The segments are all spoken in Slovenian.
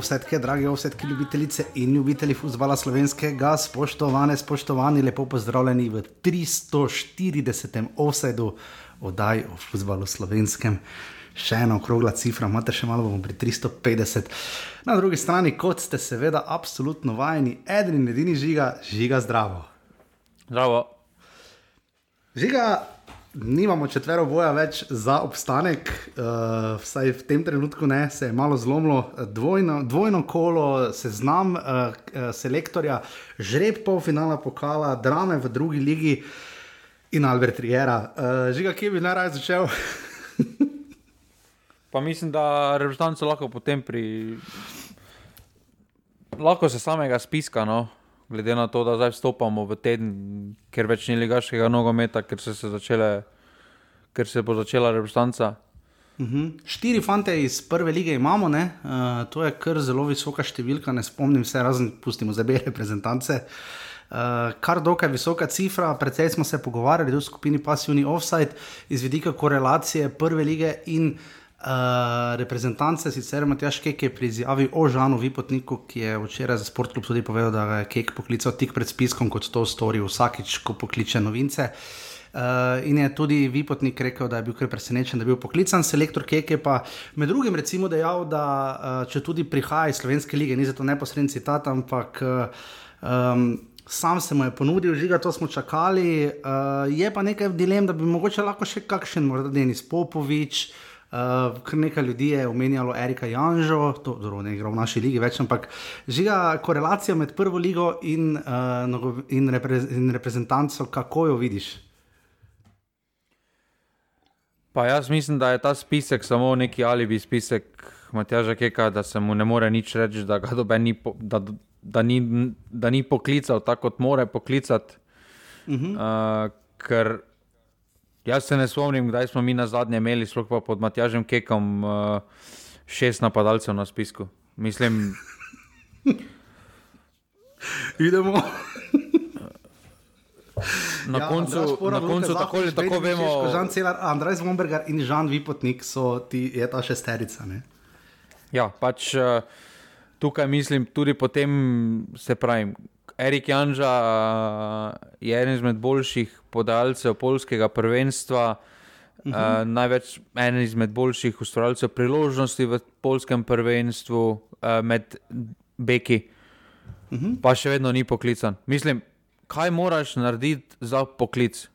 Drage ovsetke, drage ovsetke, ljubitelice in ljubitelji futbola slovenskega, spoštovane, spoštovani, lepo pozdravljeni v 340. offsetu oddaj o futbalu slovenskem. Še ena okrogla cifra, imate še malo, bomo pri 350. Na drugi strani, kot ste seveda absolutno vajeni, eden in edini žiga, žiga zdravo. Zdravo. Žiga, nimamo četvero boja več za obstanek, uh, vsaj v tem trenutku ne, se je malo zlomilo, dvojno, dvojno kolo, seznam uh, selektorja, žreb polfinala pokala, drame v drugi ligi in Albert Riera. Uh, žiga, kje bi najraje začel? Pa mislim, da reprezentanci lahko potem pri. Lahko se samega spiska, no? Glede na to, da zdaj vstopamo v teden, ker več ni ligaškega nogometa, ker se, se, začele, ker se bo začela reprezentanca. Uh -huh. Štiri fante iz prve lige imamo, uh, to je kar zelo visoka številka, ne spomnim se, razen pustimo bele reprezentance. Uh, kar dokaj visoka cifra, predvsej smo se pogovarjali v skupini Passivni Offside iz vidika korelacije prve lige in uh, Uh, reprezentance sicer Matjaš Kek je pri izjavi o Žanu Vipotniku, ki je včeraj za Sportklub tudi povedal, da je Kek poklical tik pred spiskom, kot to stori vsakič, ko pokliče novince. Uh, in je tudi Vipotnik rekel, da je bil kar presenečen, da je bil poklican. Selektor Kek je pa med drugim recimo dejal, da uh, če tudi prihaja iz Slovenske lige, ni zato neposreden citat, ampak um, sam se mu je ponudil, žiga, to smo čakali. Uh, je pa nekaj dilem, da bi mogoče lahko še kakšen, morda Denis Popovič. Uh, kar nekaj ljudi je omenjalo Erika Janžo, to ne igra v naši ligi več, ampak žiga korelacija med prvo ligo in, uh, in, repre, in reprezentanco, kako jo vidiš? Pa jaz mislim, da je ta spisek samo neki alibi spisek Matjaža Keka, da se mu ne more nič reči, da ga dobe ni, po, da, da ni, da ni poklical tako, kot more poklicati. Uh -huh. uh, ker Jaz se ne spomnim, kdaj smo mi na zadnje imeli, sploh pa pod Matjažem Kekom, uh, šest napadalcev na spisku. Mislim, idemo. Na ja, koncu, na koncu tako ali tako vemo. Žan Celar, Andrej Zvomberger in Žan Vipotnik so ti, je ta šesterica. Ne? Ja, pač uh, tukaj mislim tudi potem, se pravim, Erik Janža uh, je eden izmed boljših podajalcev polskega prvenstva, uh -huh. uh, največ eden izmed boljših ustvarjalcev priložnosti v polskem prvenstvu, uh, med Beki, uh -huh. pa še vedno ni poklican. Mislim, kaj moraš narediti za poklic?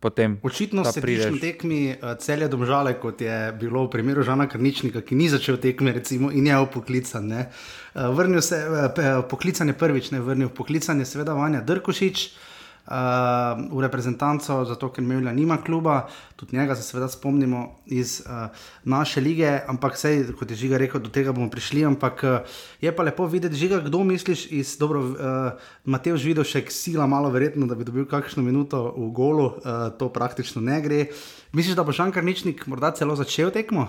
Potem. Očitno se pri tekmi uh, celje domžale, kot je bilo v primeru Žana Krničnika, ki ni začel tekme recimo, in je upoklican. Uh, vrnil se, uh, poklican je prvič, ne vrnil, poklican je seveda Vanja Drkošič. Uh, v reprezentanco, zato ker Mejla nima kluba, tudi njega se seveda spomnimo iz uh, naše lige, ampak sej, kot je Žiga rekel, do tega bomo prišli. Ampak uh, je pa lepo videti, Žiga, kdo misliš iz dobro, uh, Mateoš videl še sila, malo verjetno, da bi dobil kakšno minuto v golu, uh, to praktično ne gre. Misliš, da bo Šankar Ničnik morda celo začel tekmo?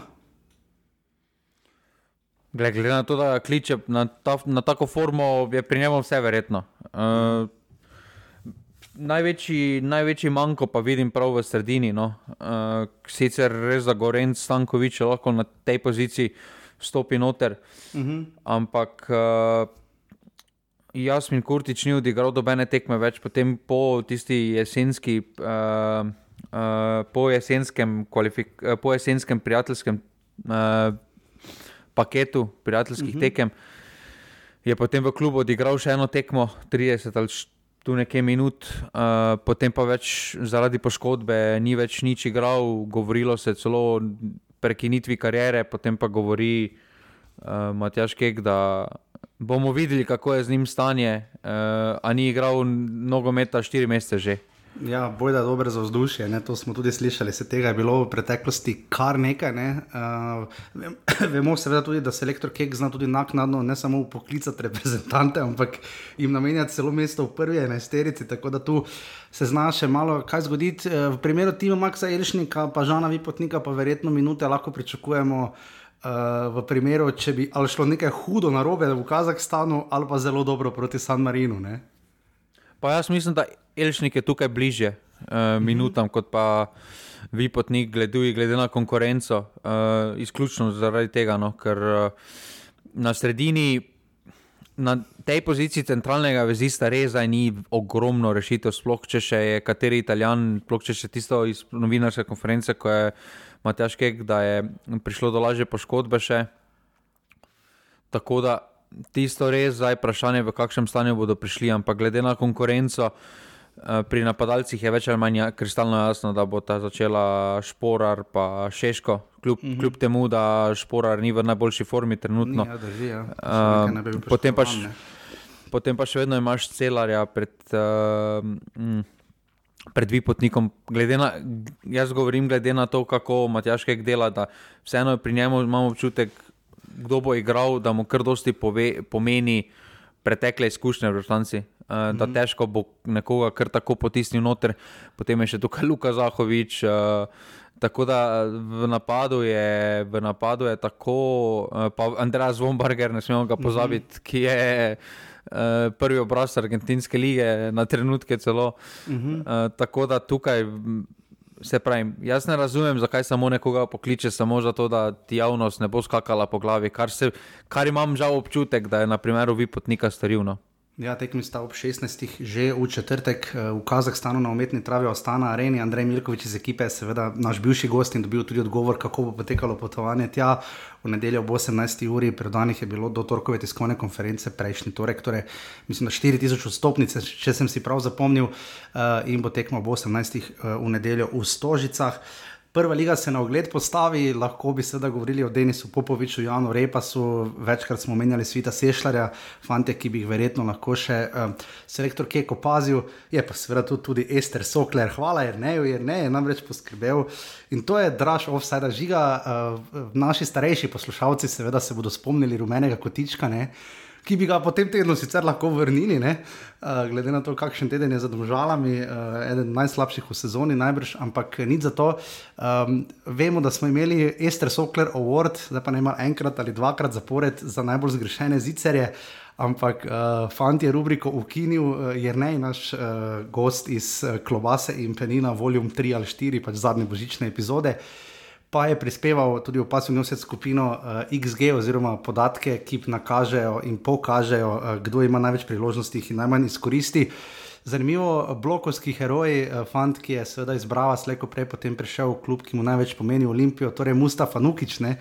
Glede na to, da kliče na, ta, na tako formo, je pri njemu vse verjetno. Uh, največji, največji manjko pa vidim prav v sredini. No. Uh, sicer res za Gorenc Stankovič lahko na tej poziciji stopi noter, uh mhm. -huh. ampak uh, Jasmin Kurtič ni odigral dobene tekme več, potem po tisti jesenski. Uh, Uh, po, jesenskem po jesenskem prijateljskem uh, paketu, prijateljskih uh mhm. -huh. tekem, je potem v klubu odigral še eno tekmo, 30 ali tu nekaj minut, uh, potem pa več zaradi poškodbe ni več nič igral, govorilo se celo o prekinitvi karijere, potem pa govori uh, Matjaš Kek, da bomo videli, kako je z njim stanje, uh, a ni igral nogometa štiri mesece že. Ja, boj da je dobro za vzdušje. Ne? To smo tudi slišali. Se tega je bilo v preteklosti kar nekaj. Ne? Uh, vemo seveda tudi, da se elektor Kek zna tudi naknadno ne samo poklicati reprezentante, ampak jim namenjati celo mesto v prvi enajsterici. Tako da tu se zna še malo kaj zgoditi. Uh, v primeru Tima Maxa Iršnika, pa Žana Vipotnika, pa verjetno minute lahko pričakujemo. Uh, v primeru, če bi šlo nekaj hudo na robe v Kazahstanu, ali pa zelo dobro proti San Marinu. Ne? Pa jaz mislim, da Elšnik je tukaj bliže uh, minutam, kot pa vi potnik, glede, glede na konkurenco, uh, izključno zaradi tega, no, ker uh, na sredini, na tej poziciji centralnega vezista res ni ogromno rešitev, sploh če še je kateri italijan, sploh če še tisto iz novinarske konference, ko je Matjaš Kek, da je prišlo do lažje poškodbe še. Tako da tisto res zdaj vprašanje, v kakšnem stanju bodo prišli, ampak glede na konkurenco. Eh, pri napadalcih je več ali manj ja, kristalno jasno, da bo ta začela Šporar pa Šeško, kljub, mm -hmm. kljub temu, da Šporar ni v najboljši formi trenutno. Ja, drži, ja. uh, potem, pa š, potem pa še vedno imaš celarja pred, uh, pred Vipotnikom. Na, jaz govorim glede na to, kako Matjaškek dela, da vseeno pri njemu imamo občutek, kdo bo igral, da mu kar dosti pove, pomeni pretekle izkušnje v -hmm. da težko bo nekoga kar tako potisnil noter, potem je še tukaj Luka Zahovič. Uh, tako da v napadu je, v napadu je tako, pa Andrej Zvombarger, ne smemo ga mhm. pozabiti, mm -hmm. ki je. Uh, prvi obraz Argentinske lige, na trenutke celo. Uh -huh. uh, tako da tukaj, se pravi, jaz ne razumem, zakaj samo nekoga pokliče, samo zato, da ti javnost ne bo skakala po glavi, kar, se, kar imam žal občutek, da je na primeru Vipotnika storil. No. Ja, tekmi sta ob 16. že v četrtek eh, v Kazahstanu na umetni travi ostana areni. Andrej Milkovič iz ekipe je seveda naš bivši gost in dobil tudi odgovor, kako bo potekalo potovanje tja. V nedeljo ob 18. uri, predanih je bilo do torkove tiskovne konference prejšnji torek, torej mislim, da 4000 vstopnic, če sem si prav zapomnil, uh, in bo tekmo ob 18. Uh, eh, v nedeljo v Stožicah. Prva liga se na ogled postavi, lahko bi seveda govorili o Denisu Popoviču, Janu Repasu, večkrat smo omenjali Svita Sešljarja, fante, ki bi jih verjetno lahko še uh, selektor Kek opazil, je pa seveda tudi, Ester Sokler, hvala jer ne, jer ne, je namreč poskrbel. In to je draž offside žiga, uh, naši starejši poslušalci seveda se bodo spomnili rumenega kotička. Ne? Ki bi ga potem tedno sicer lahko vrnili, uh, glede na to, kakšen teden je za državami, uh, eh, eden najslabših v sezoni, najbrž, ampak nič za to. Um, vemo, da smo imeli Ester Sokler Award, zdaj pa ne ima enkrat ali dvakrat zapored za najbolj zgrešene zicerje. Ampak uh, fant je rubriko ukinil, uh, jer ne naš uh, gost iz uh, Klobase in Penina, voljum 3 ali 4, pač zadnje božične epizode. Uh, pa je prispeval tudi v pasivno skupino uh, XG, oziroma podatke, ki nakažejo in pokažejo, uh, kdo ima največ priložnosti in najmanj izkoristi. Zanimivo, blokovski heroj, uh, fant, ki je seveda izbral slejko prej, potem prišel v klub, ki mu največ pomeni Olimpijo, torej Mustafa Nukič, ne,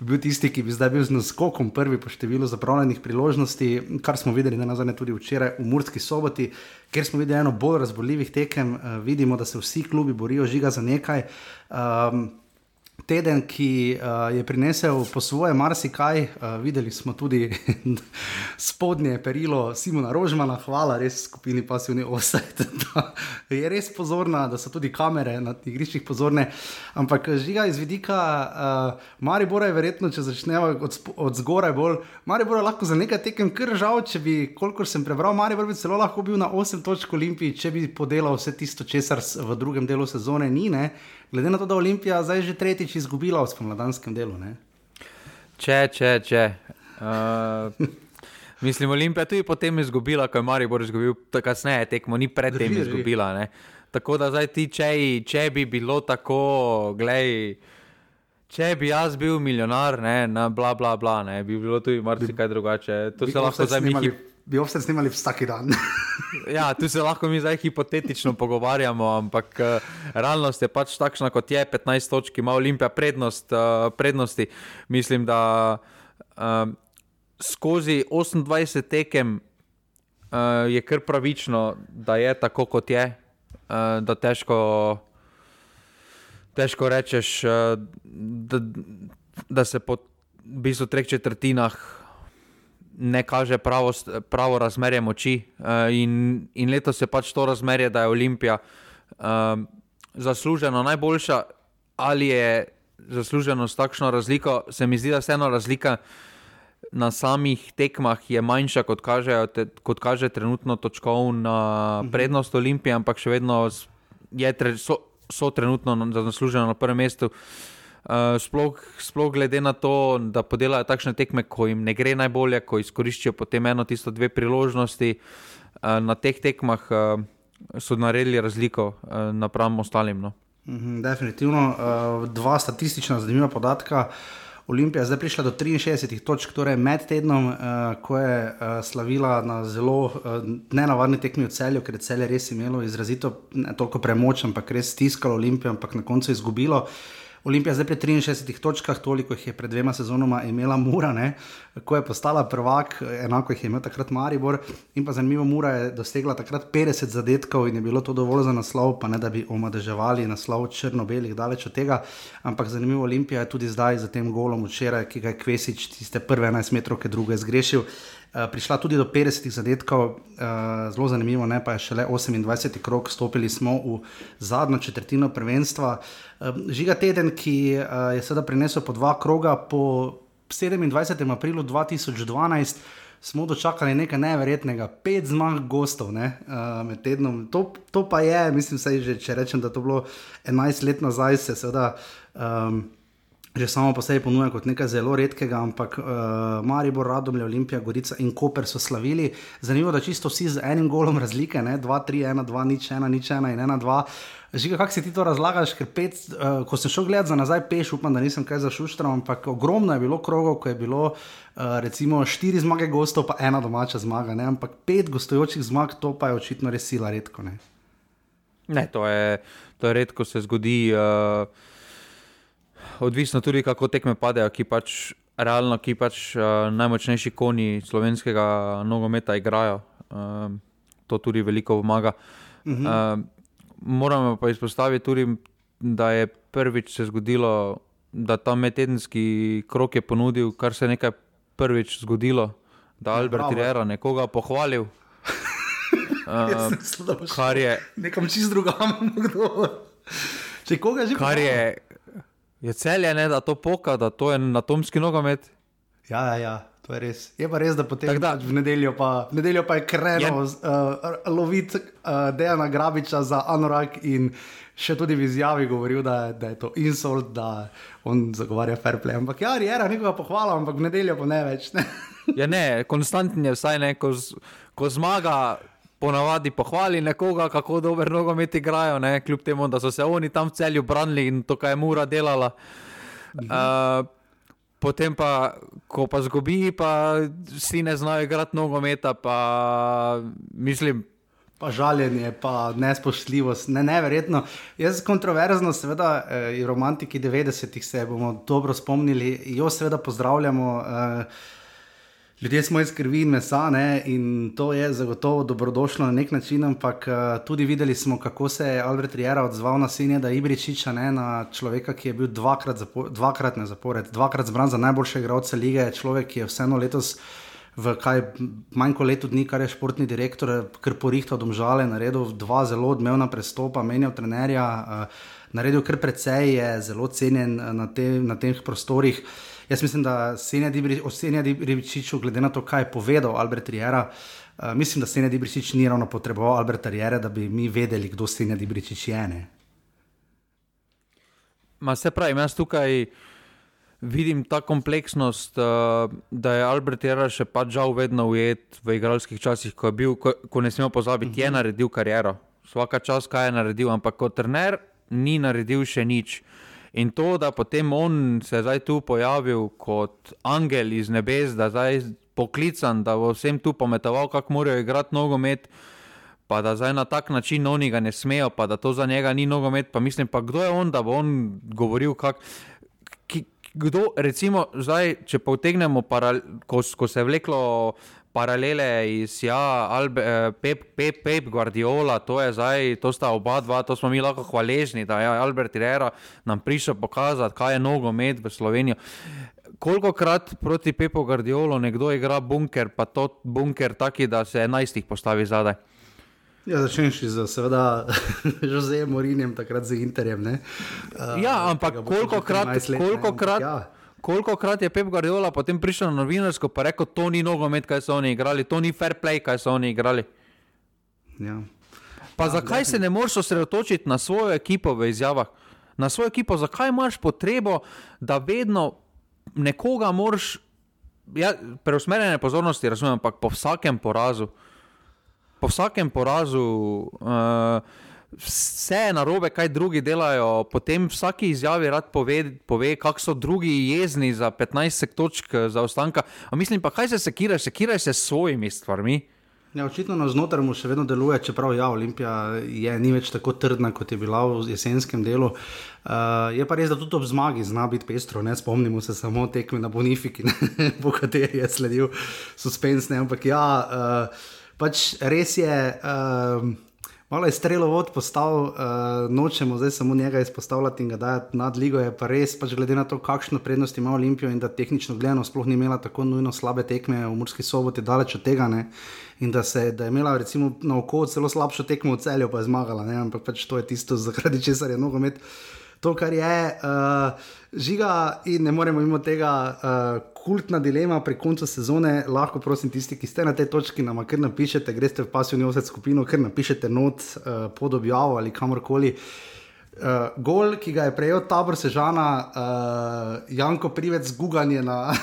bi bil tisti, ki bi zdaj bil z naskokom prvi po številu zapravljenih priložnosti, kar smo videli na nazadnje tudi včeraj v Murski soboti. Ker smo videli eno bolj razboljivih tekem, uh, vidimo, da se vsi klubi borijo žiga za nekaj. Um, teden, ki uh, je prinesel po svoje marsikaj. Uh, videli smo tudi spodnje perilo Simona Rožmana, hvala res skupini Passivni Offset, da je res pozorna, da so tudi kamere na igriščih pozorne. Ampak žiga iz vidika uh, Maribora je verjetno, če začnemo od, od zgoraj bolj, Maribor je lahko za nekaj tekem kar žal, če bi, kolikor sem prebral, Maribor bi celo lahko bil na 8 točk Olimpiji, če bi podelal vse tisto, česar v drugem delu sezone ni. Ne? Glede na to, da je Olimpija zdaj že tretjič izgubila v spomladanskem delu. Ne? Če, če, če. Uh, mislim, Olimpija tudi potem izgubila, ko je Maribor izgubil, tako kasneje tekmo, ni predtem izgubila. Ne? Tako da zdaj ti, če, če bi bilo tako, gledaj. Če bi jaz bil milijonar, ne, na bla, bla, bla, ne, bi bilo tudi marsikaj drugače. To se lahko zdaj mi bi vse snimali vsak dan. ja, tu se lahko mi zdaj hipotetično pogovarjamo, ampak uh, realnost je pač takšna, kot je 15 točk, ima Olimpija prednost, uh, prednosti. Mislim, da uh, skozi 28 tekem uh, je kar pravično, da je tako, kot je, uh, da težko, težko rečeš, uh, da, da se po v bistvu treh četrtinah ne kaže pravo, pravo razmerje moči. Uh, in, in letos je pač to razmerje, da je Olimpija uh, zasluženo najboljša, ali je zasluženo s takšno razliko. Se mi zdi, da se ena razlika na samih tekmah je manjša, kot kaže, te, kot kaže trenutno točkovna mhm. prednost Olimpije, ampak še vedno je, so, so trenutno zasluženo na prvem mestu. Uh, Uh, sploh, sploh glede na to, da podelajo takšne tekme, ko jim ne gre najbolje, ko izkoriščajo potem eno, tisto, dve priložnosti. Uh, na teh tekmah uh, so naredili razliko uh, napram ostalim. No. Mhm, definitivno. Uh, dva statistična zanimiva podatka. Olimpija je zdaj prišla do 63 točk, torej med tednom, uh, ko je uh, slavila na zelo uh, nenavadni tekmi v celju, ker je celje res imelo izrazito ne toliko premoč, ampak res stiskalo Olimpijo, ampak na koncu izgubilo. Olimpija zdaj pri 63 točkah, toliko jih je pred dvema sezonoma imela Mura, ne? ko je postala prvak, enako jih je imel takrat Maribor. In pa zanimivo, Mura je dosegla takrat 50 zadetkov in je bilo to dovolj za naslov, pa ne da bi omadeževali naslov črno-belih, daleč od tega. Ampak zanimivo, Olimpija je tudi zdaj za tem golom včeraj, ki ga je Kvesič tiste prve 11 metrov, ki druge zgrešil. Uh, prišla tudi do 50 zadetkov, uh, zelo zanimivo, ne, pa je šele 28. krok, stopili smo v zadnjo četrtino prvenstva. Uh, žiga teden, ki uh, je sedaj prinesel po dva kroga, po 27. aprilu 2012 smo dočakali nekaj neverjetnega, pet zmag gostov ne, uh, med tednom. To, to pa je, mislim, že, če rečem, da to bilo 11 let nazaj, se seveda. Um, že samo po sebi ponuja kot nekaj zelo redkega, ampak uh, Maribor, Radomlje, Olimpija, Gorica in Koper so slavili. Zanimivo, da čisto vsi z enim golom razlike, 2, 3, 1, 2, nič, 1, nič, 1 in 1, 2. Žiga, kako si ti to razlagaš? Pet, uh, ko sem šel gledati za nazaj, peš, upam, da nisem kaj zašuštral, ampak ogromno je bilo krogov, ko je bilo uh, recimo štiri zmage gostov, pa ena domača zmaga, ne? ampak pet gostujočih zmag, to pa je očitno res sila redko. Ne, ne to, je, to je redko se zgodi. Uh odvisno tudi, kako tekme padejo, ki pač realno, ki pač uh, najmočnejši konji slovenskega nogometa igrajo. Uh, to tudi veliko pomaga. Uh -huh. uh, moramo pa izpostaviti tudi, da je prvič se zgodilo, da ta medtedenski krok je ponudil, kar se je nekaj prvič zgodilo, da je ja, Albert Rera nekoga pohvalil. Uh, kar je nekom čist drugam, kdo. Če koga že kar je, je celje, ne, da to poka, da to je atomski nogomet. Ja, ja, ja, to je res. Je pa res, da potem da. v nedeljo pa, v nedeljo pa je krenil uh, loviti uh, Dejana Grabiča za Anorak in še tudi v izjavi govoril, da, da je to insult, da on zagovarja fair play. Ampak ja, je ena nekoga pohvala, ampak v nedeljo pa ne več. Ne? ja, ne, konstantno je vsaj neko, ko zmaga ponavadi pohvali nekoga, kako dobro nogomet igrajo, ne? kljub temu, da so se oni tam v celju branili in to, kar je mura delala. Uh, potem pa, ko pa zgubi, pa vsi ne znajo igrati nogometa, pa mislim. Pa žaljenje, pa nespoštljivost, ne, neverjetno. Jaz kontroverzno, seveda, eh, romantiki 90-ih se bomo dobro spomnili, jo seveda pozdravljamo. Eh, Ljudje smo iz krvi in mesa ne? in to je zagotovo dobrodošlo na nek način, ampak uh, tudi videli smo, kako se je Albert Riera odzval na sinja Ibričiča, ne? na človeka, ki je bil dvakrat, zapo dvakrat ne zapored, dvakrat zbran za najboljše igralce lige, človek, ki je vseeno letos. V kaj manj kot letu dni, kar je športni direktor, kar porihtal domžale, naredil dva zelo odmevna prestopa, menjal trenerja, uh, naredil kar precej, je zelo cenjen uh, na, te, na teh prostorih. Uh, Jaz mislim, da o Senja Dibričiču, glede na to, kaj je povedal Albert Riera, uh, mislim, da Senja Dibričič ni ravno potreboval Alberta Riera, da bi mi vedeli, kdo Senja Dibričič je. Ne? Ma se pravi, jaz tukaj vidim ta kompleksnost, uh, da je Albert Riera še pač žal vedno ujet v igralskih časih, ko, bil, ko, ko ne smemo pozabiti, uh -huh. je mhm. naredil kariero. Vsaka čas, kaj je naredil, ampak kot trener ni naredil še nič. In to, da potem on se je zdaj tu pojavil kot angel iz nebes, da zdaj poklican, da bo vsem tu pometoval, kako morajo igrati nogomet, pa da zdaj na tak način oni ga ne smejo, pa da to za njega ni nogomet. Pa mislim, pa kdo je on, da bo on govoril, kako. Kdo, recimo, zdaj, če potegnemo, ko, ko se je vleklo paralele iz ja, Albe, eh, Pep, Pep, Pep, Guardiola, to je zdaj, to sta oba dva, to smo mi lahko hvaležni, da je Albert Rera nam prišel pokazati, kaj je nogomet v Sloveniji. Koliko krat proti Pepu Guardiolu nekdo igra bunker, pa to bunker taki, da se enajstih postavi zadaj. Ja, začneš z, seveda, že z Morinjem, takrat z Interjem. Uh, ja, ampak koliko krat, koliko krat, ja koliko krat je Pep Guardiola potem prišel na novinarsko in rekel, to ni nogomet, kaj so oni igrali, to ni fair play, kaj so oni igrali. Ja. Pa ja, zakaj se ne moreš osredotočiti na svojo ekipo v izjavah? Na svojo ekipo, zakaj imaš potrebo, da vedno nekoga moraš, ja, preusmerjene pozornosti, razumem, ampak po vsakem porazu, po vsakem porazu. Uh, vse je narobe, kaj drugi delajo. Potem vsaki izjavi rad pove, pove kako so drugi jezni za 15 točk za ostanka. A mislim pa, kaj se sekiraš, sekiraš se s svojimi stvarmi. Ja, očitno na znotraj mu še vedno deluje, čeprav ja, Olimpija je ni več tako trdna, kot je bila v jesenskem delu. Uh, je pa res, da tudi ob zmagi zna biti pestro. Ne? Spomnimo se samo tekme na Bonifiki, po kateri je sledil suspensne. Ampak ja, uh, pač res je. Uh, Malo je strelo vod postal, uh, nočemo zdaj samo njega izpostavljati in ga dajati nad ligo. Je pa res, pač glede na to, kakšno prednost ima Olimpijo in da tehnično gledano sploh ni imela tako nujno slabe tekme v Murski soboti, daleč od tega. Ne? In da, se, da je imela recimo na oko celo slabšo tekmo v celju, pa je zmagala. Ne? Ampak pač to je tisto, zaradi česar je nogomet. To, kar je uh, žiga, in ne moremo mimo tega. Uh, kultna dilema pri koncu sezone, lahko prosim tisti, ki ste na tej točki, nam kar napišete, greste v pasivni osed skupino, kar napišete not uh, pod objavo ali kamorkoli. Uh, gol, ki ga je prejel tabor Sežana, uh, Janko Privec, guganje na,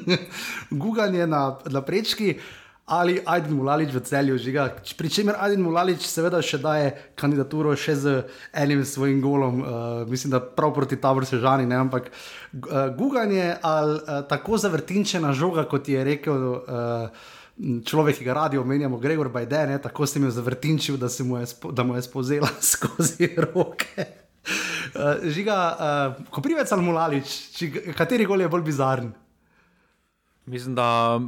guganje na, na prečki. Uh, ali Aiden Mulalič v celju žiga. Pri čemer Aiden Mulalič seveda še daje kandidaturo še z enim svojim golom, uh, mislim, da prav proti taboru se žani, ne? ampak uh, guganje ali uh, tako zavrtinčena žoga, kot je rekel. Uh, Človek, ki ga radi omenjamo, Gregor Bajden, tako se mi je zavrtinčil, da, mu je, da mu je spozela skozi roke. Žiga, uh, ko privec ali mulalič, kateri gol je bolj bizaren? Mislim, da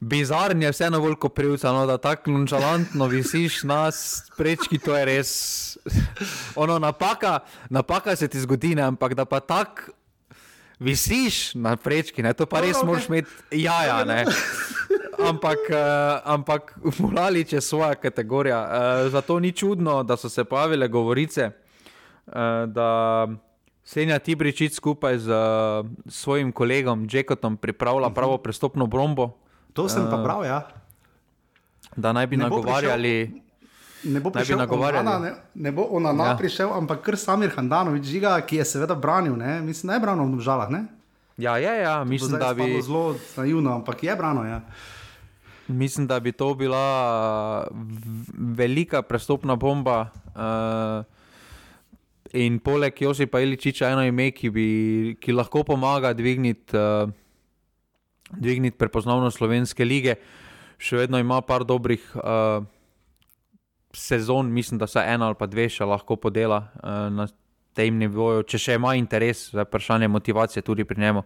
bizarno je vseeno bolj kot privca, no, da tako nonšalantno visiš na prečki, to je res. Ono, napaka, napaka se ti zgodi, ne, ampak da pa tako visiš na prečki, ne, to pa res okay. moraš imeti jaja. Ne. Ampak, uh, ampak Mulalič je svoja kategorija. Uh, zato ni čudno, da so se pojavile govorice, uh, da Senja Tibričič skupaj z uh, svojim kolegom Jekotom pripravlja pravo prestopno brombo To sem pa prav, ja. Da naj bi ne nagovarjali. Ne bo prišel Onana, ne, ne bo ona ja. prišel, ampak kar Samir Handanovič, žiga, ki je seveda branil, ne? mislim, da je branil v žalah. Ne? Ja, je, ja, mislim, da bi. Zelo naivno, ampak je branil. Ja. Mislim, da bi to bila velika prestopna bomba. Uh, in poleg Josipa Iličiča, eno ime, ki, bi, ki lahko pomaga dvigniti. Uh, dvigniti prepoznavnost slovenske lige. Še vedno ima par dobrih uh, sezon, mislim, da se ena ali pa dve še lahko podela uh, na tem nivoju, če še ima interes za vprašanje motivacije tudi pri njemu.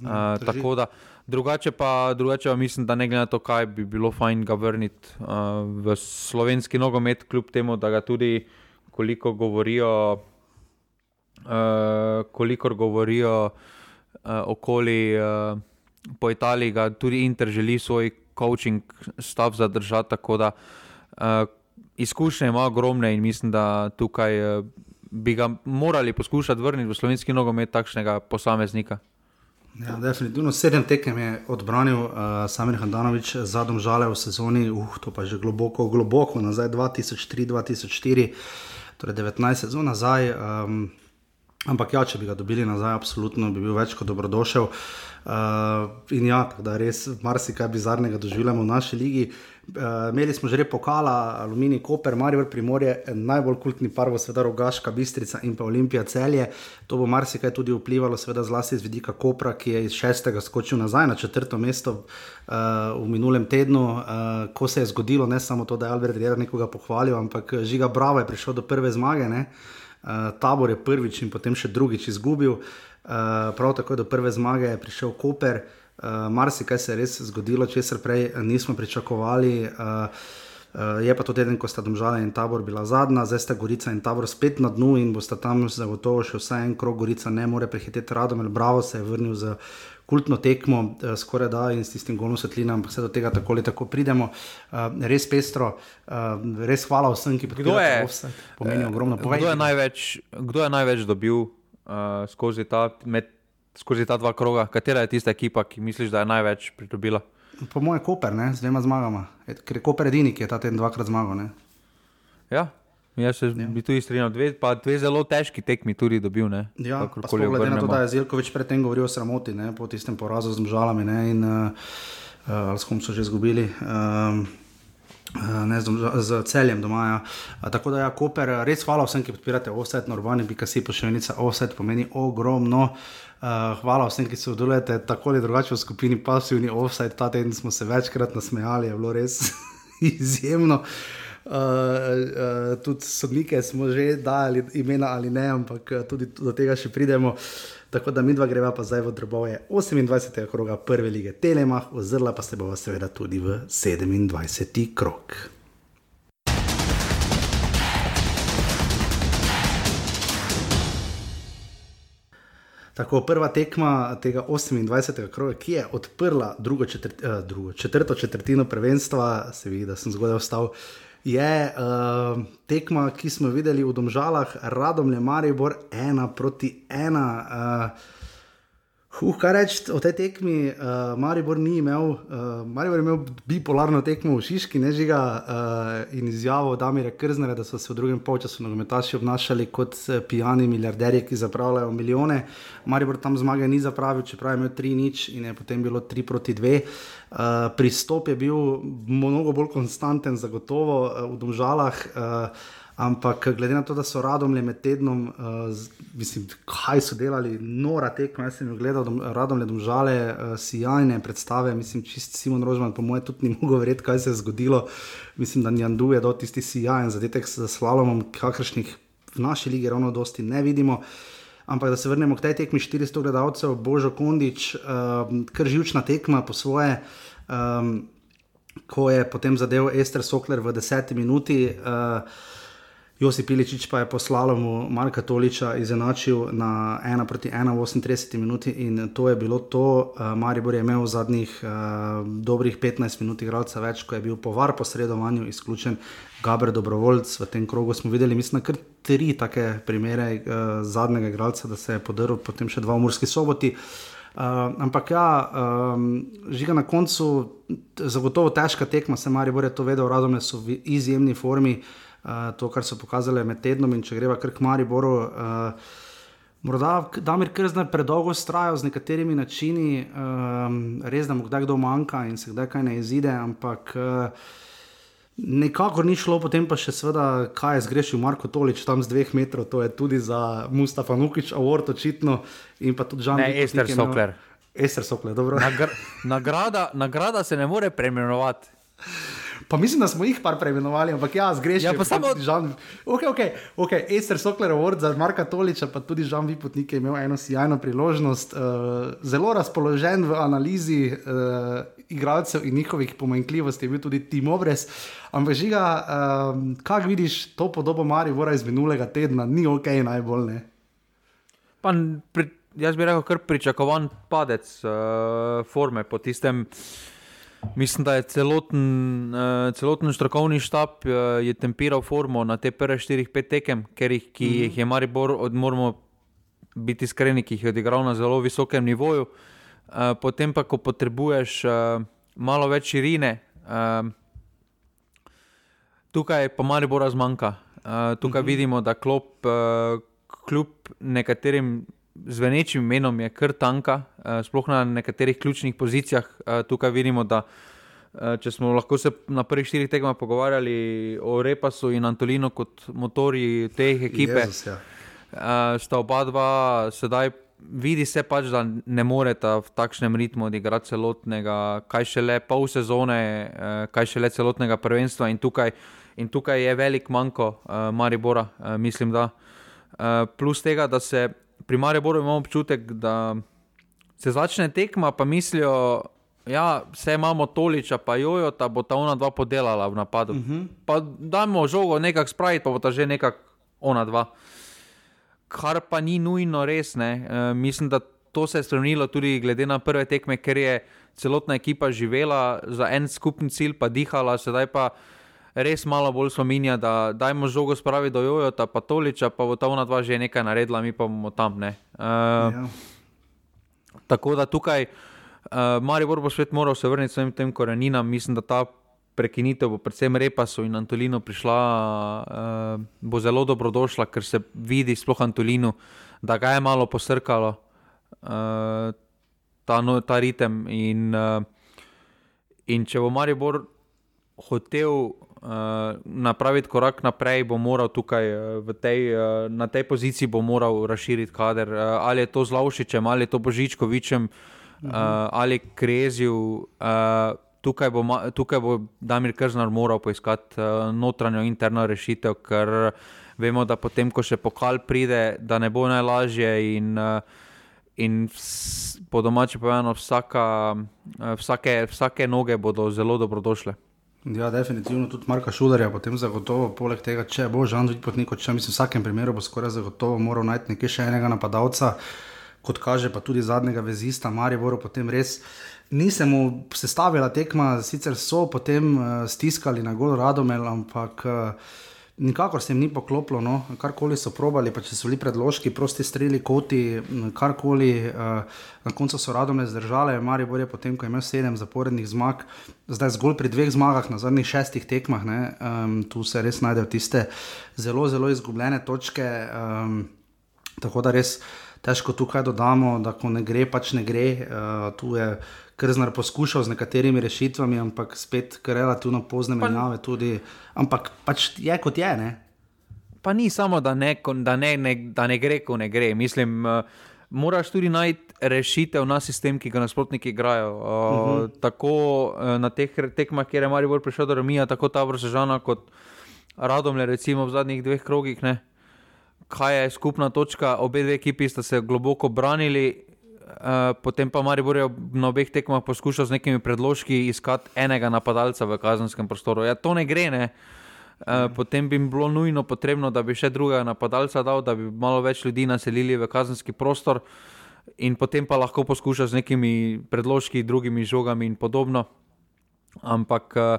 Uh, tako da, drugače pa, drugače pa mislim, da ne glede na to, kaj bi bilo fajn ga vrniti uh, v slovenski nogomet, kljub temu, da ga tudi, koliko govorijo, uh, kolikor govorijo uh, okoli. Uh, po Italiji ga tudi Inter želi svoj coaching stav zadržati. Tako da uh, izkušnje ima ogromne in mislim, da tukaj uh, bi ga morali poskušati vrniti v slovenski nogomet takšnega posameznika. Ja, definitivno sedem tekem je odbranil uh, Samir Handanovič, zadnji žale v sezoni, uh, to pa že globoko, globoko nazaj, 2003-2004, torej 19 sezon nazaj. Um, ampak ja, če bi ga dobili nazaj, absolutno bi bil več kot dobrodošel. Uh, in ja, da res marsikaj bizarnega doživljamo v naši ligi. Uh, imeli smo že pokala, Aluminij, Koper, Marijo, Primorje, najbolj kultni par, seveda Rogaška, Bistrica in pa Olimpija celje. To bo marsikaj tudi vplivalo, seveda zlasti z vidika Kopra, ki je iz šestega skočil nazaj na četrto mesto uh, v minulem tednu, uh, ko se je zgodilo ne samo to, da je Albert Rejera nekoga pohvalil, ampak žiga Bravo je prišel do prve zmage. Uh, tabor je prvič in potem še drugič izgubil. Eh, prav tako do prve zmage je prišel Koper, uh, marsikaj se je res zgodilo, česar prej nismo pričakovali. Uh, je pa to teden, ko sta domžala in tabor bila zadnja, zdaj sta Gorica in tabor spet na dnu in bosta tam zagotovo še vsaj en krog. Gorica ne more prehiteti radom, ali bravo se je vrnil z kultno tekmo, uh, skoraj da in s tistim golom svetlina, ampak se do tega tako ali tako pridemo. Uh, res pestro, res hvala vsem, ki podpirajo vse. Pomeni ogromno. Kdo je, največ, kdo je največ dobil uh, skozi, ta, med, skozi ta dva kroga, katera je tista ekipa, ki misliš, da je največ pridobila? Po mojem, Koper, ne? z dvema zmagama, ker je Koper edini, ki je ta teden dvakrat zmagal. Ne? Ja. Jaz se ja. bi tudi strinjal, dve, pa dve zelo težki tekmi tudi dobil. Ne? Ja, glede na to, da je Zilkovič predtem govoril o sramoti, ne? po tistem porazu z žalami ne? in uh, uh, s kom so že izgubili. Um, Ne, z, z celjem doma. Ja. Tako da, ja, Koper, res hvala vsem, ki podpirate offset, normalni, bi kasi pošiljnica offset pomeni ogromno. Uh, hvala vsem, ki se udeležite tako ali drugače v skupini pasivni offset. Ta teden smo se večkrat nasmejali, je bilo res izjemno. Uh, uh, tudi sodnike smo že dali imena ali ne, ampak tudi do tega še pridemo. Tako da mi dva greva pa zdaj v drobove 28. kroga prve lige Telemah, ozrla pa se bova seveda tudi v 27. krog. Tako, prva tekma tega 28. kroga, ki je odprla drugo, četrt, uh, drugo četrto četrtino prvenstva, se vidi, da sem zgodaj vstal, je uh, tekma, ki smo videli v Domžalah, Radom Le Maribor, ena proti ena. Uh, Uh, kaj reči o tej tekmi? Uh, Maribor ni imel, uh, Maribor je imel bipolarno tekmo v Šiški, ne žiga uh, in izjavo Damira Krznera, da so se v drugem polčasu nogometaši obnašali kot pijani milijarderji, ki zapravljajo milijone. Maribor tam zmage ni zapravil, čeprav je imel 3 nič in je potem bilo 3 proti 2. Uh, pristop je bil mnogo bolj konstanten, zagotovo uh, v Domžalah. Uh, Ampak glede na to, da so radom le med tednom, uh, mislim, kaj so delali, nora tekma, jaz sem jih gledal, radom le domžale, uh, sijajne predstave, mislim, čist Simon Rožman, po mojem, tudi ni mogel verjeti, kaj se je zgodilo. Mislim, da Njandu je do tisti sijajen zadetek s slalomom, kakršnih v naši lige ravno dosti ne vidimo. Ampak da se vrnemo k tej tekmi 400 gledalcev, Božo Kondič, uh, kar živčna tekma po svoje. Um, Ko je potem zadeval Ester Sokler v deseti minuti, uh, Josi Piličič pa je poslal mu Marka Toliča izenačil na 1 proti 1 v 38 minuti in to je bilo to. Uh, Maribor je imel v zadnjih uh, dobrih 15 minut igralca več, ko je bil po var posredovanju izključen Gabriel Dobrovoljc. V tem krogu smo videli, mislim, kar tri take primere uh, zadnjega igralca, da se je podaril potem še dva v Murski soboti. Uh, ampak ja, um, žiga na koncu, zagotovo težka tekma, se Maribor je to vedel, radom je v izjemni formi. Uh, Eh, to, kar so pokazali med tednom in če greva kar k Mariboru. Uh, Morda Damir Krzner predolgo straja z nekaterimi načini, um, res da mu kdaj kdo manjka in se kdaj kaj ne izide, ampak uh, nekako ni šlo, potem pa še seveda, kaj je zgrešil Marko Tolič tam z dveh metrov, to je tudi za Mustafa Nukič, Award očitno in pa tudi Žan. Ne, Ester Sokler. Ester Sokler, dobro. Nagr nagrada, nagrada se ne more preimenovati. Pa mislim, da smo jih par preimenovali, ampak ja, zgrešili. Ja, pa samo Žan. Ok, ok, ok. Ester Sokler Award za Marka Toliča, pa tudi Žan Vipotnik je imel eno sjajno priložnost. Uh, zelo razpoložen v analizi uh, igralcev in njihovih pomanjkljivosti je bil tudi Tim Obres. Ampak žiga, uh, kaj vidiš to podobo Mari Vora iz minulega tedna, ni ok najbolj ne. Pa, pri, jaz bi rekel, kar pričakovan padec uh, forme po tistem. Mislim, da je celoten, uh, celoten strokovni štab uh, je tempiral formo na te prve 4-5 tekem, ker jih, ki mm -hmm. jih je Maribor, od, moramo biti iskreni, ki jih je odigral na zelo visokem nivoju. Uh, potem pa, ko potrebuješ uh, malo več širine, uh, tukaj pa Maribor zmanjka. Uh, tukaj mm -hmm. vidimo, da klop, uh, kljub nekaterim zvenečim imenom je kar tanka, uh, sploh na nekaterih ključnih pozicijah. Uh, tukaj vidimo, da uh, če smo lahko se na prvih štirih tekmah pogovarjali o Repasu in Antolinu kot motorji te ekipe, Jezus, ja. sta oba dva sedaj. Vidi se pač, da ne morete v takšnem ritmu odigrati celotnega, kaj šele pol sezone, kaj šele celotnega prvenstva. In tukaj, in tukaj je velik manjko uh, Maribora, uh, mislim, da. Uh, plus tega, da se pri Mariboru imamo občutek, da se začne tekma, pa mislijo, ja, vse imamo toliča, pa jojo, da bo ta ona dva podelala v napadu. Uh mhm. -huh. Dajmo žogo nekako spraviti, pa bo ta že nekako ona dva. Kar pa ni nujno res. E, mislim, da to se je spremenilo tudi glede na prve tekme, ker je celotna ekipa živela za en skupni cilj, pa dihala, sedaj pa res malo bolj spominja, da dajmo žogo spraviti do Jojo, pa Toliča, pa bo ta ona dva že nekaj naredila, mi pa bomo tam. Uh, ja. Tako da tukaj, uh, Maribor bo svet moral se vrniti svojim tem koreninam, mislim, da ta prekinitev bo predvsem Repasu in Antolinu prišla, uh, bo zelo dobrodošla, ker se vidi, sploh Antolinu, da ga je malo posrkalo. Uh, Ta, no, ta ritem. In, uh, in če bo Maribor hotel uh, napraviti korak naprej, bo moral tukaj uh, tej, uh, na tej poziciji razširiti kader. Uh, ali je to z Lavšičem, ali je to Božičkovičem, uh, ali Kreziju. Uh, tukaj, bo, tukaj bo Damir Krznar moral poiskati uh, notranjo interno rešitev, ker vemo, da potem, ko še pokal pride, da ne bo najlažje. In, uh, In po domači povedano, vsaka, vsake, vsake noge bodo zelo dobrodošle. Ja, definitivno tudi Marka Šudarja, potem zagotovo, poleg tega, če bo Žan Zvit potnik, če mislim, v vsakem primeru bo skoraj zagotovo moral najti nekaj še enega napadalca, kot kaže pa tudi zadnjega vezista, Marijo Voro, potem res nisem mu sestavila tekma, sicer so potem uh, stiskali na gol Radomel, ampak uh, Nikakor se jim ni poklopilo, no. karkoli so probali, pa če so bili predložki, prosti streli, koti, karkoli. Uh, na koncu so radome zdržale, Marijo Borje, potem ko je imel sedem zaporednih zmag, zdaj zgolj pri dveh zmagah na zadnjih šestih tekmah, um, tu se res najdejo tiste zelo, zelo izgubljene točke. Um, tako da res težko tukaj dodamo, da ko ne gre, pač ne gre. Uh, tu je Krznar poskušal z nekaterimi rešitvami, ampak spet relativno pozne menjave. Tudi, ampak pač je kot je. Ne? Pa ni samo, da ne, da ne, ne, da ne gre, ko ne gre. Mislim, uh, moraš tudi najti rešitev na sistem, ki ga nasprotniki igrajo. Uh, uh -huh. Tako uh, na teh tekmah, kjer je Marijo prišel do Romija, tako ta vrsežana kot Radomle, recimo v zadnjih dveh krogih. Ne? Kaj je skupna točka? Obe dve ekipi sta se globoko branili, Eh, potem pa Maribor je na obeh tekmah poskušal z nekimi predložki iskati enega napadalca v kazenskem prostoru. Ja, to ne gre. Ne? Uh, potem bi bilo nujno potrebno, da bi še drugega napadalca dal, da bi malo več ljudi naselili v kazenski prostor, in potem pa lahko poskuša z nekimi predložki, drugimi žogami in podobno. Ampak uh,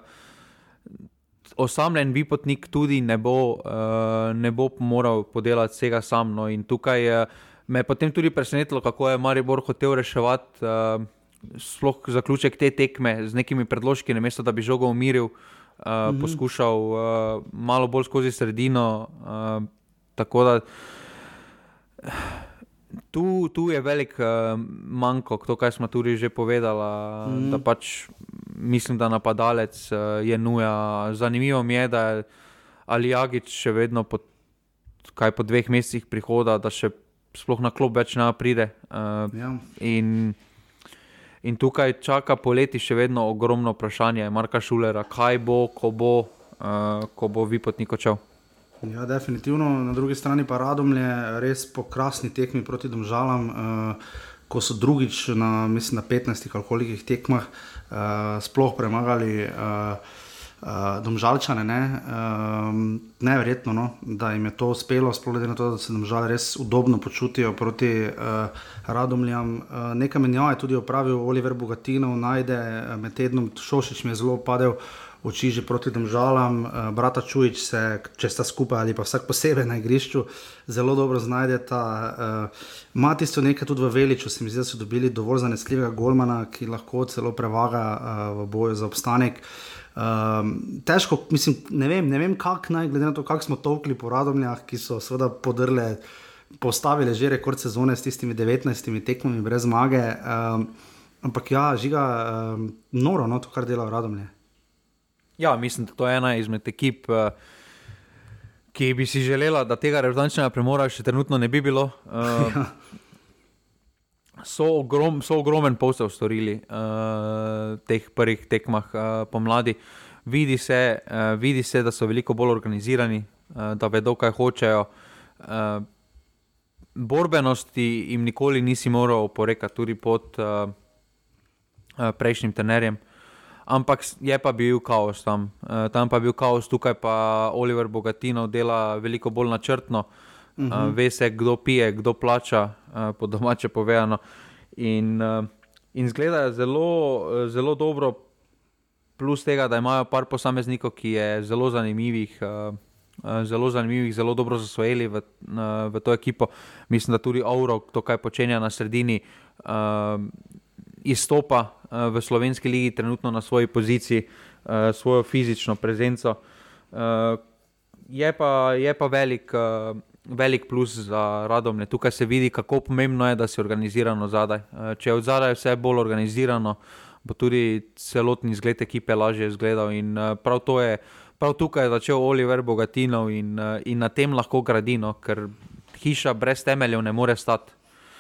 osamljen vipotnik tudi ne bo, uh, ne bo moral podelati vsega sam. No, in tukaj je. Me je potem tudi presenetilo, kako je Maribor hotel reševati uh, sploh zaključek te tekme z nekimi predložki, namesto da bi žogo umiril, uh, -hmm. poskušal uh, malo bolj skozi sredino. Uh, tako da tu, tu je velik uh, manjko, to, kar smo tudi že povedali. Mm. Da pač mislim, da napadalec uh, je nuja. Zanimivo mi je, da je Ali Jagič še vedno po, po dveh mesecih prihoda, da še sploh na klub več ne pride. Uh, ja. in, in tukaj čaka poleti še vedno ogromno vprašanje, Marka Šulera, kaj bo, ko bo, uh, ko bo vi potnik očel. Ja, definitivno. Na drugi strani pa radom je res po krasni tekmi proti Domžalam, uh, ko so drugič na, mislim, na 15 ali kolikih tekmah uh, sploh premagali. Uh, uh, domžalčane. Ne? Um, neverjetno, no? da jim je to uspelo, sploh glede na to, da se domžal res udobno počutijo proti uh, Radomljam. Uh, nekaj menjav je tudi opravil Oliver Bogatinov, najde med tednom Šošič mi je zelo padel. Oči že proti državam, brata Čujič se, če sta skupaj ali pa vsak posebej na igrišču, zelo dobro znajdeta. Mati so nekaj tudi v Veliču, se mi zdi, da so dobili dovolj zanesljivega golmana, ki lahko celo prevaga v boju za obstanek. Um, težko, mislim, ne vem, vem kako naj, glede na to, kako smo tolkli po radomljah, ki so seveda podrle, postavili že rekord sezone s tistimi 19 tekmami brez zmage. Um, ampak ja, žiga, um, noro, no, to, kar dela radomlje. Ja, mislim, da to je ena izmed ekip. Uh, Ki bi si želela, da tega rezultatskega premora še trenutno ne bi bilo. Uh, so, ogrom, so ogromen posel storili v uh, teh prvih tekmah uh, pomladi. Vidi se, uh, vidi se, da so veliko bolj organizirani, uh, da vedo, kaj hočejo. Uh, borbenosti jim nikoli nisi moral oporekati, tudi pod uh, uh, prejšnjim trenerjem. Ampak je pa bil kaos tam. Tam pa je bil kaos, tukaj pa Oliver Bogatino dela veliko bolj načrtno. Uh, uh -huh. uh, ve se, kdo pije, kdo plača, uh, po domače povedano. In, uh, in zgleda zelo, zelo dobro, plus tega, da imajo par posameznikov, ki je zelo zanimivih. Uh, Zelo zanimivih, zelo dobro zasvojili v, v to ekipo. Mislim, da tudi Auro, to, kar počenja na sredini, uh, izstopa uh, v slovenski ligi, trenutno na svoji poziciji, uh, svojo fizično prezenco. Uh, je, pa, je pa velik, uh, velik plus za radom. Tukaj se vidi, kako pomembno je, da si organizirano zadaj. Eh, če je od zadaj vse bolj organizirano, bo tudi celotni izgled ekipe lažje izgledal. In uh, prav to je, prav tukaj je začel Oliver Bogatinov in, uh, in na tem lahko gradino, ker hiša brez temeljev ne more stati.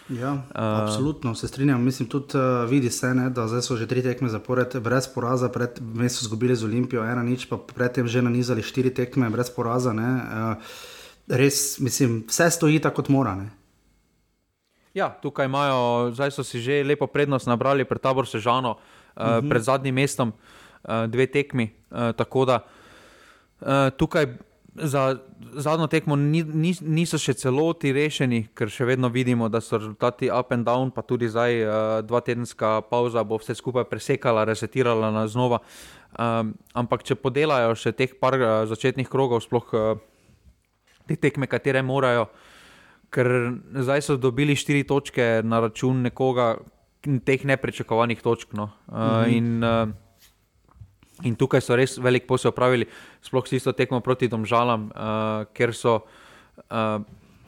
Ja, uh, absolutno se strinjam. Mislim, tudi uh, vidi se, ne, da zdaj so že tri tekme zapored, brez poraza, pred so izgubili z Olimpijo, ena nič, pa predtem že nanizali štiri tekme brez poraza. Ne, uh, res, mislim, vse stoji tako, kot mora. Ne. Ja, tukaj imajo, zdaj so si že lepo prednost nabrali pred tabor Sežano, uh, uh -huh. pred zadnjim mestom, uh, dve tekmi. Uh, tako da tukaj za zadnjo tekmo ni, ni, niso še celoti rešeni, ker še vedno vidimo, da so rezultati up and down, pa tudi zdaj uh, dva tedenska pauza bo vse skupaj presekala, resetirala na znova. Um, ampak če podelajo še teh par uh, začetnih krogov, sploh uh, te tekme, katere morajo ker zdaj so dobili štiri točke na račun nekoga, teh neprečakovanih točk. No. Uh, mm -hmm. in, uh, in tukaj so res velik posel opravili, sploh s isto tekmo proti Domžalam, uh, ker, so, uh,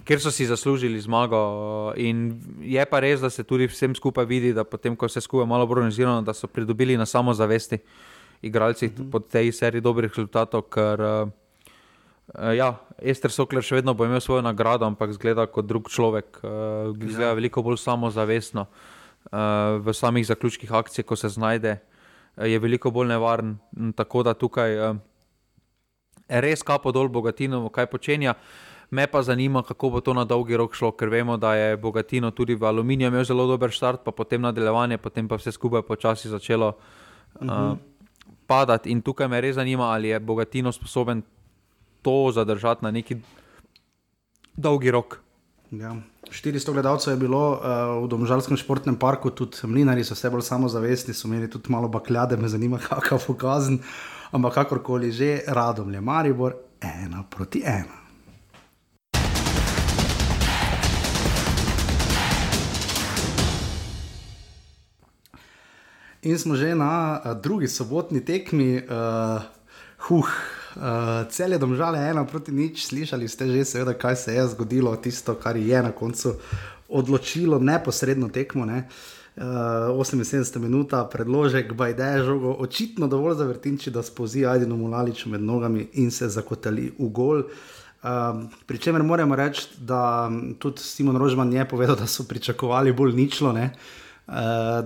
ker so si zaslužili zmago. In je pa res, da se tudi vsem skupaj vidi, da potem, ko se skupaj malo organizirano, da so pridobili na samozavesti igralci mm -hmm. po tej seriji dobrih rezultatov. Ker, Uh, ja, Ester Sokler še vedno bo imel svojo nagrado, ampak zgleda kot drug človek, uh, zgleda ja. veliko bolj samozavestno uh, v samih zaključkih akcije, ko se znajde, je veliko bolj nevaren. Tako da tukaj res kapo dol Bogatino, kaj počenja. Me pa zanima, kako bo to na dolgi rok šlo, ker vemo, da je Bogatino tudi v aluminiju imel zelo dober start, pa potem nadaljevanje, potem pa vse skupaj počasi začelo uh, uh -huh. padati. In tukaj me res zanima, ali je Bogatino sposoben to zadržati na neki dolgi rok. Ja. 400 gledalcev je bilo uh, v Domžalskem športnem parku, tudi mlinari so vse bolj samozavestni, so imeli tudi malo bakljade, me zanima, kakav pokazen. Ampak kakorkoli že, radom je Maribor, ena proti ena. In smo že na uh, drugi sobotni tekmi, uh, huh, Uh, cel je domžale ena proti nič, slišali ste že, seveda, kaj se je zgodilo, tisto, kar je na koncu odločilo neposredno tekmo. Ne? Uh, 78 minut, predložek, bajde je žogo, očitno dovolj za vrtinči, da spozi Ajdino Mulaliču med nogami in se zakotali v gol. Uh, Pričemer moramo reči, da tudi Simon Rožman je povedal, da so pričakovali bolj ničlo. Uh,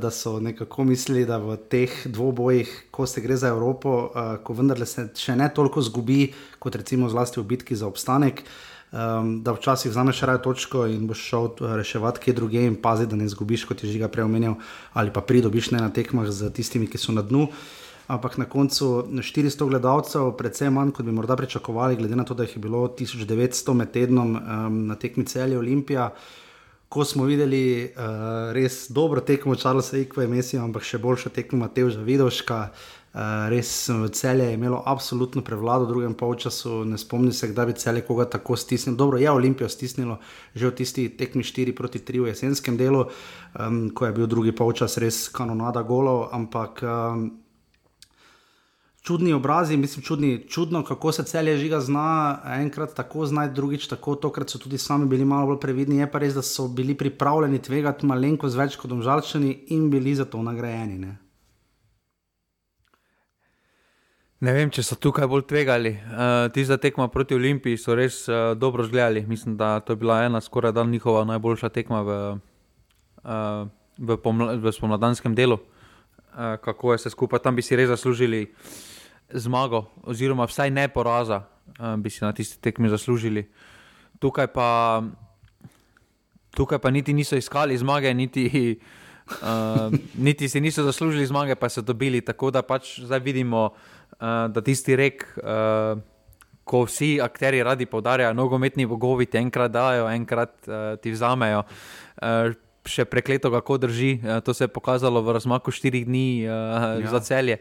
da so nekako mislili, da v teh dvobojih, ko se gre za Evropo, uh, ko vendarle se še ne toliko zgubi, kot recimo zlasti v bitki za obstanek. Um, da včasih vzameš raje točko in boš šel reševati kje druge, in pazi, da ne zgubiš, kot je že ga prej omenil, ali pa pridobiš ne na tekmah z tistimi, ki so na dnu. Ampak na koncu 400 gledalcev, predvsem manj, kot bi morda pričakovali, glede na to, da jih je bilo 1900 med tednom um, na tekmi celje Olimpija. Uh, ko smo videli uh, res dobro tekmo Charlesa Ikve, Mesija, ampak še boljšo tekmo Mateoža Vidoška. Uh, res celje je imelo absolutno prevlado v drugem polčasu. Ne spomnim se, da bi celje koga tako stisnilo. Dobro, je Olimpijo stisnilo že v tisti tekmi 4 proti 3 v jesenskem delu, um, ko je bil drugi polčas res kanonada golov, ampak. Um, čudni obrazi, mislim, čudni, čudno, kako se celje žiga zna, enkrat tako znaj, drugič tako, tokrat so tudi sami bili malo bolj previdni. Je pa res, da so bili pripravljeni tvegati malenkost več kot omžalčani in bili za to nagrajeni. Ne? Ne vem, če so tukaj bolj tvegali. Uh, ti za tekmo proti Olimpiji so res uh, dobro zgledali. Mislim, da to je bila ena skoraj dan njihova najboljša tekma v, uh, v, v spomladanskem delu. Uh, kako je se skupaj, tam bi si res zaslužili uh, zmago, oziroma vsaj ne poraza, uh, bi si na tisti tekmi zaslužili. Tukaj pa, tukaj pa niti niso iskali zmage, niti, uh, niti si niso zaslužili zmage, pa so dobili. Tako da pač zdaj vidimo, uh, da tisti rek. Uh, Ko vsi akteri radi poudarjajo, nogometni bogovi ti enkrat dajo, enkrat uh, ti vzamejo, uh, še prekleto, kako drži. To se je pokazalo v razmaku štirih dni uh, ja. za celje.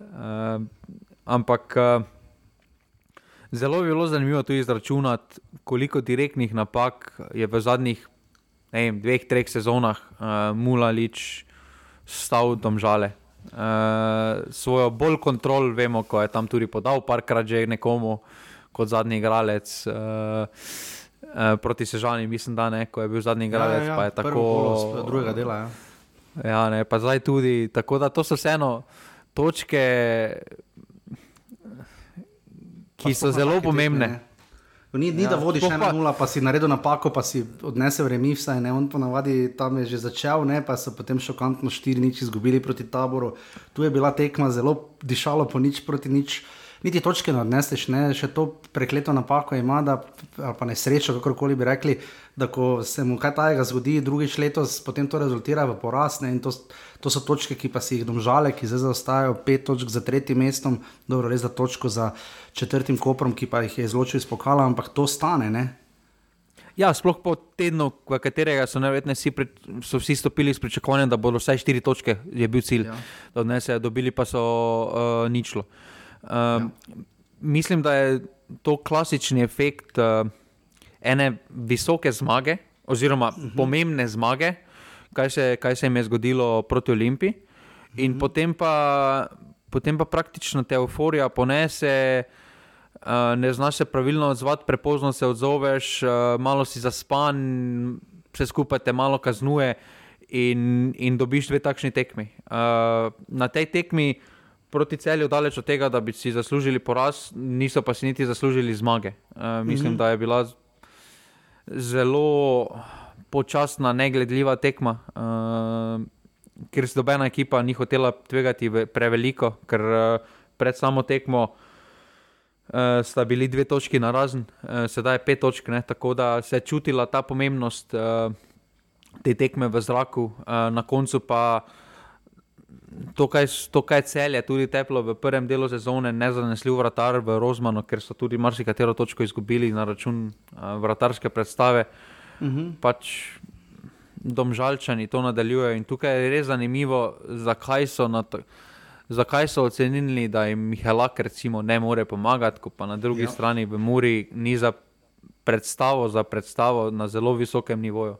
Uh, Ampak uh, zelo je bilo zanimivo tudi izračunati, koliko direktnih napak je v zadnjih vem, dveh, treh sezonah uh, Mulalič stal tam žale. Uh, svojo bolj kontrol, vemo, ko je tam tudi podal, parkrat že nekomu kot zadnji igralec. Uh, Uh, proti sežani, mislim, da ne, ko je bil zadnji igralec, ja, ja, ja. pa je tako. Drugega dela. Ja. Ja, ne, pa zdaj tudi. Tako da to so vseeno točke, ki so zelo pomembne. Ni, ni ja, da vodiš ena nula, pa si naredil napako, pa si odnesel remi, vsaj ne. On ponavadi tam je že začel, ne, pa so potem šokantno štiri nič izgubili proti taboru. Tu je bila tekma zelo dišalo po nič proti nič. Niti točke ne odneseš, ne, še to prekleto napako ima, da, ali pa nesrečo, kakorkoli bi rekli, da ko se mu kaj tajega zgodi, drugič letos, potem to rezultira v poraz. Ne, to, to so točke, ki pa si jih domžale, ki zdaj zaostajajo pet točk za tretjim mestom, dobro, res za točko za četrtim koprom, ki pa jih je izločil iz pokala, ampak to stane. Ne. Ja, sploh po tednu, v katerega so, vsi, pri, so vsi stopili s pričakovanjem, da bodo vsaj štiri točke, je bil cilj, ja. da odnesejo, dobili pa so uh, ničlo. Uh, ja. Mislim, da je to klasični efekt. Uh, ene visoke zmage, oziroma uh mhm. -huh. pomembne zmage, kaj se, kaj se jim je zgodilo proti Olimpiji. In uh mhm. -huh. potem, pa, potem pa praktično te euforija ponese, uh, ne znaš se pravilno odzvati, prepozno se odzoveš, uh, malo si zaspan, vse skupaj te malo kaznuje. In, in dobiš dve takšni tekmi. Uh, na tej tekmi proti celju, daleč od tega, da bi si zaslužili poraz, niso pa si niti zaslužili zmage. Uh, mislim, mm -hmm. da je bila zelo počasna, negledljiva tekma, uh, ker se dobena ekipa ni hotela tvegati preveliko, ker uh, pred samo tekmo uh, sta bili dve točki na razen, uh, sedaj je pet točk, ne, tako da se je čutila ta pomembnost uh, te tekme v zraku, uh, na koncu pa. To kaj, to, kaj cel je tudi teplo v prvem delu sezone, ne zanesljiv vratar v Rozmanu, ker so tudi marsikatero točko izgubili na račun uh, vratarske predstave. Uh mhm. -huh. Pač domžalčani to nadaljujejo in tukaj je res zanimivo, zakaj so, zakaj so ocenili, da jim Mihelak recimo ne more pomagati, ko pa na drugi ja. strani v Muri ni za predstavo, za predstavo na zelo visokem nivoju.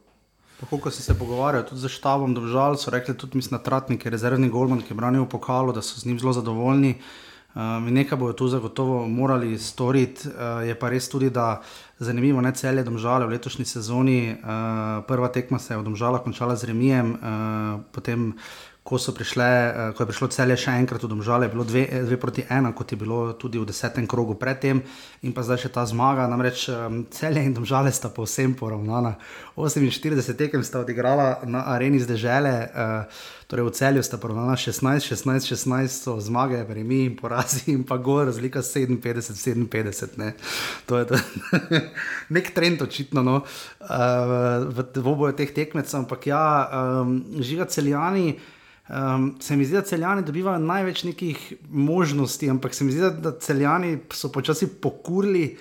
Tako, ko si se pogovarjal tudi z štabom, držal, so rekli tudi mislim, Tratnik, rezervni Golman, ki je branil pokalo, da so z njim zelo zadovoljni. Um, nekaj bojo tu zagotovo morali storiti. Uh, je pa res tudi, da zanimivo ne celje domžale v letošnji sezoni. Uh, prva tekma se je v domžalah končala z remijem, uh, potem ko, prišle, uh, ko je prišlo celje še enkrat v domžale, je bilo dve, dve proti ena, kot je bilo tudi v desetem krogu predtem, in pa zdaj še ta zmaga. Namreč celje in domžale sta povsem poravnana. 48 tekem sta odigrala na areni zdržele. Uh, Torej, v celju sta poravnala 16, 16, 16, so zmage, remi in porazi, in pa gor, razlika 57, 57. Ne. To je to. nek trend, očitno, no, v dvoboju teh tekmecev. Ampak ja, um, žiga celjani. Um, se mi zdi, da celjani dobivajo največ nekih možnosti, ampak se mi zdi, da celjani so počasi pokurili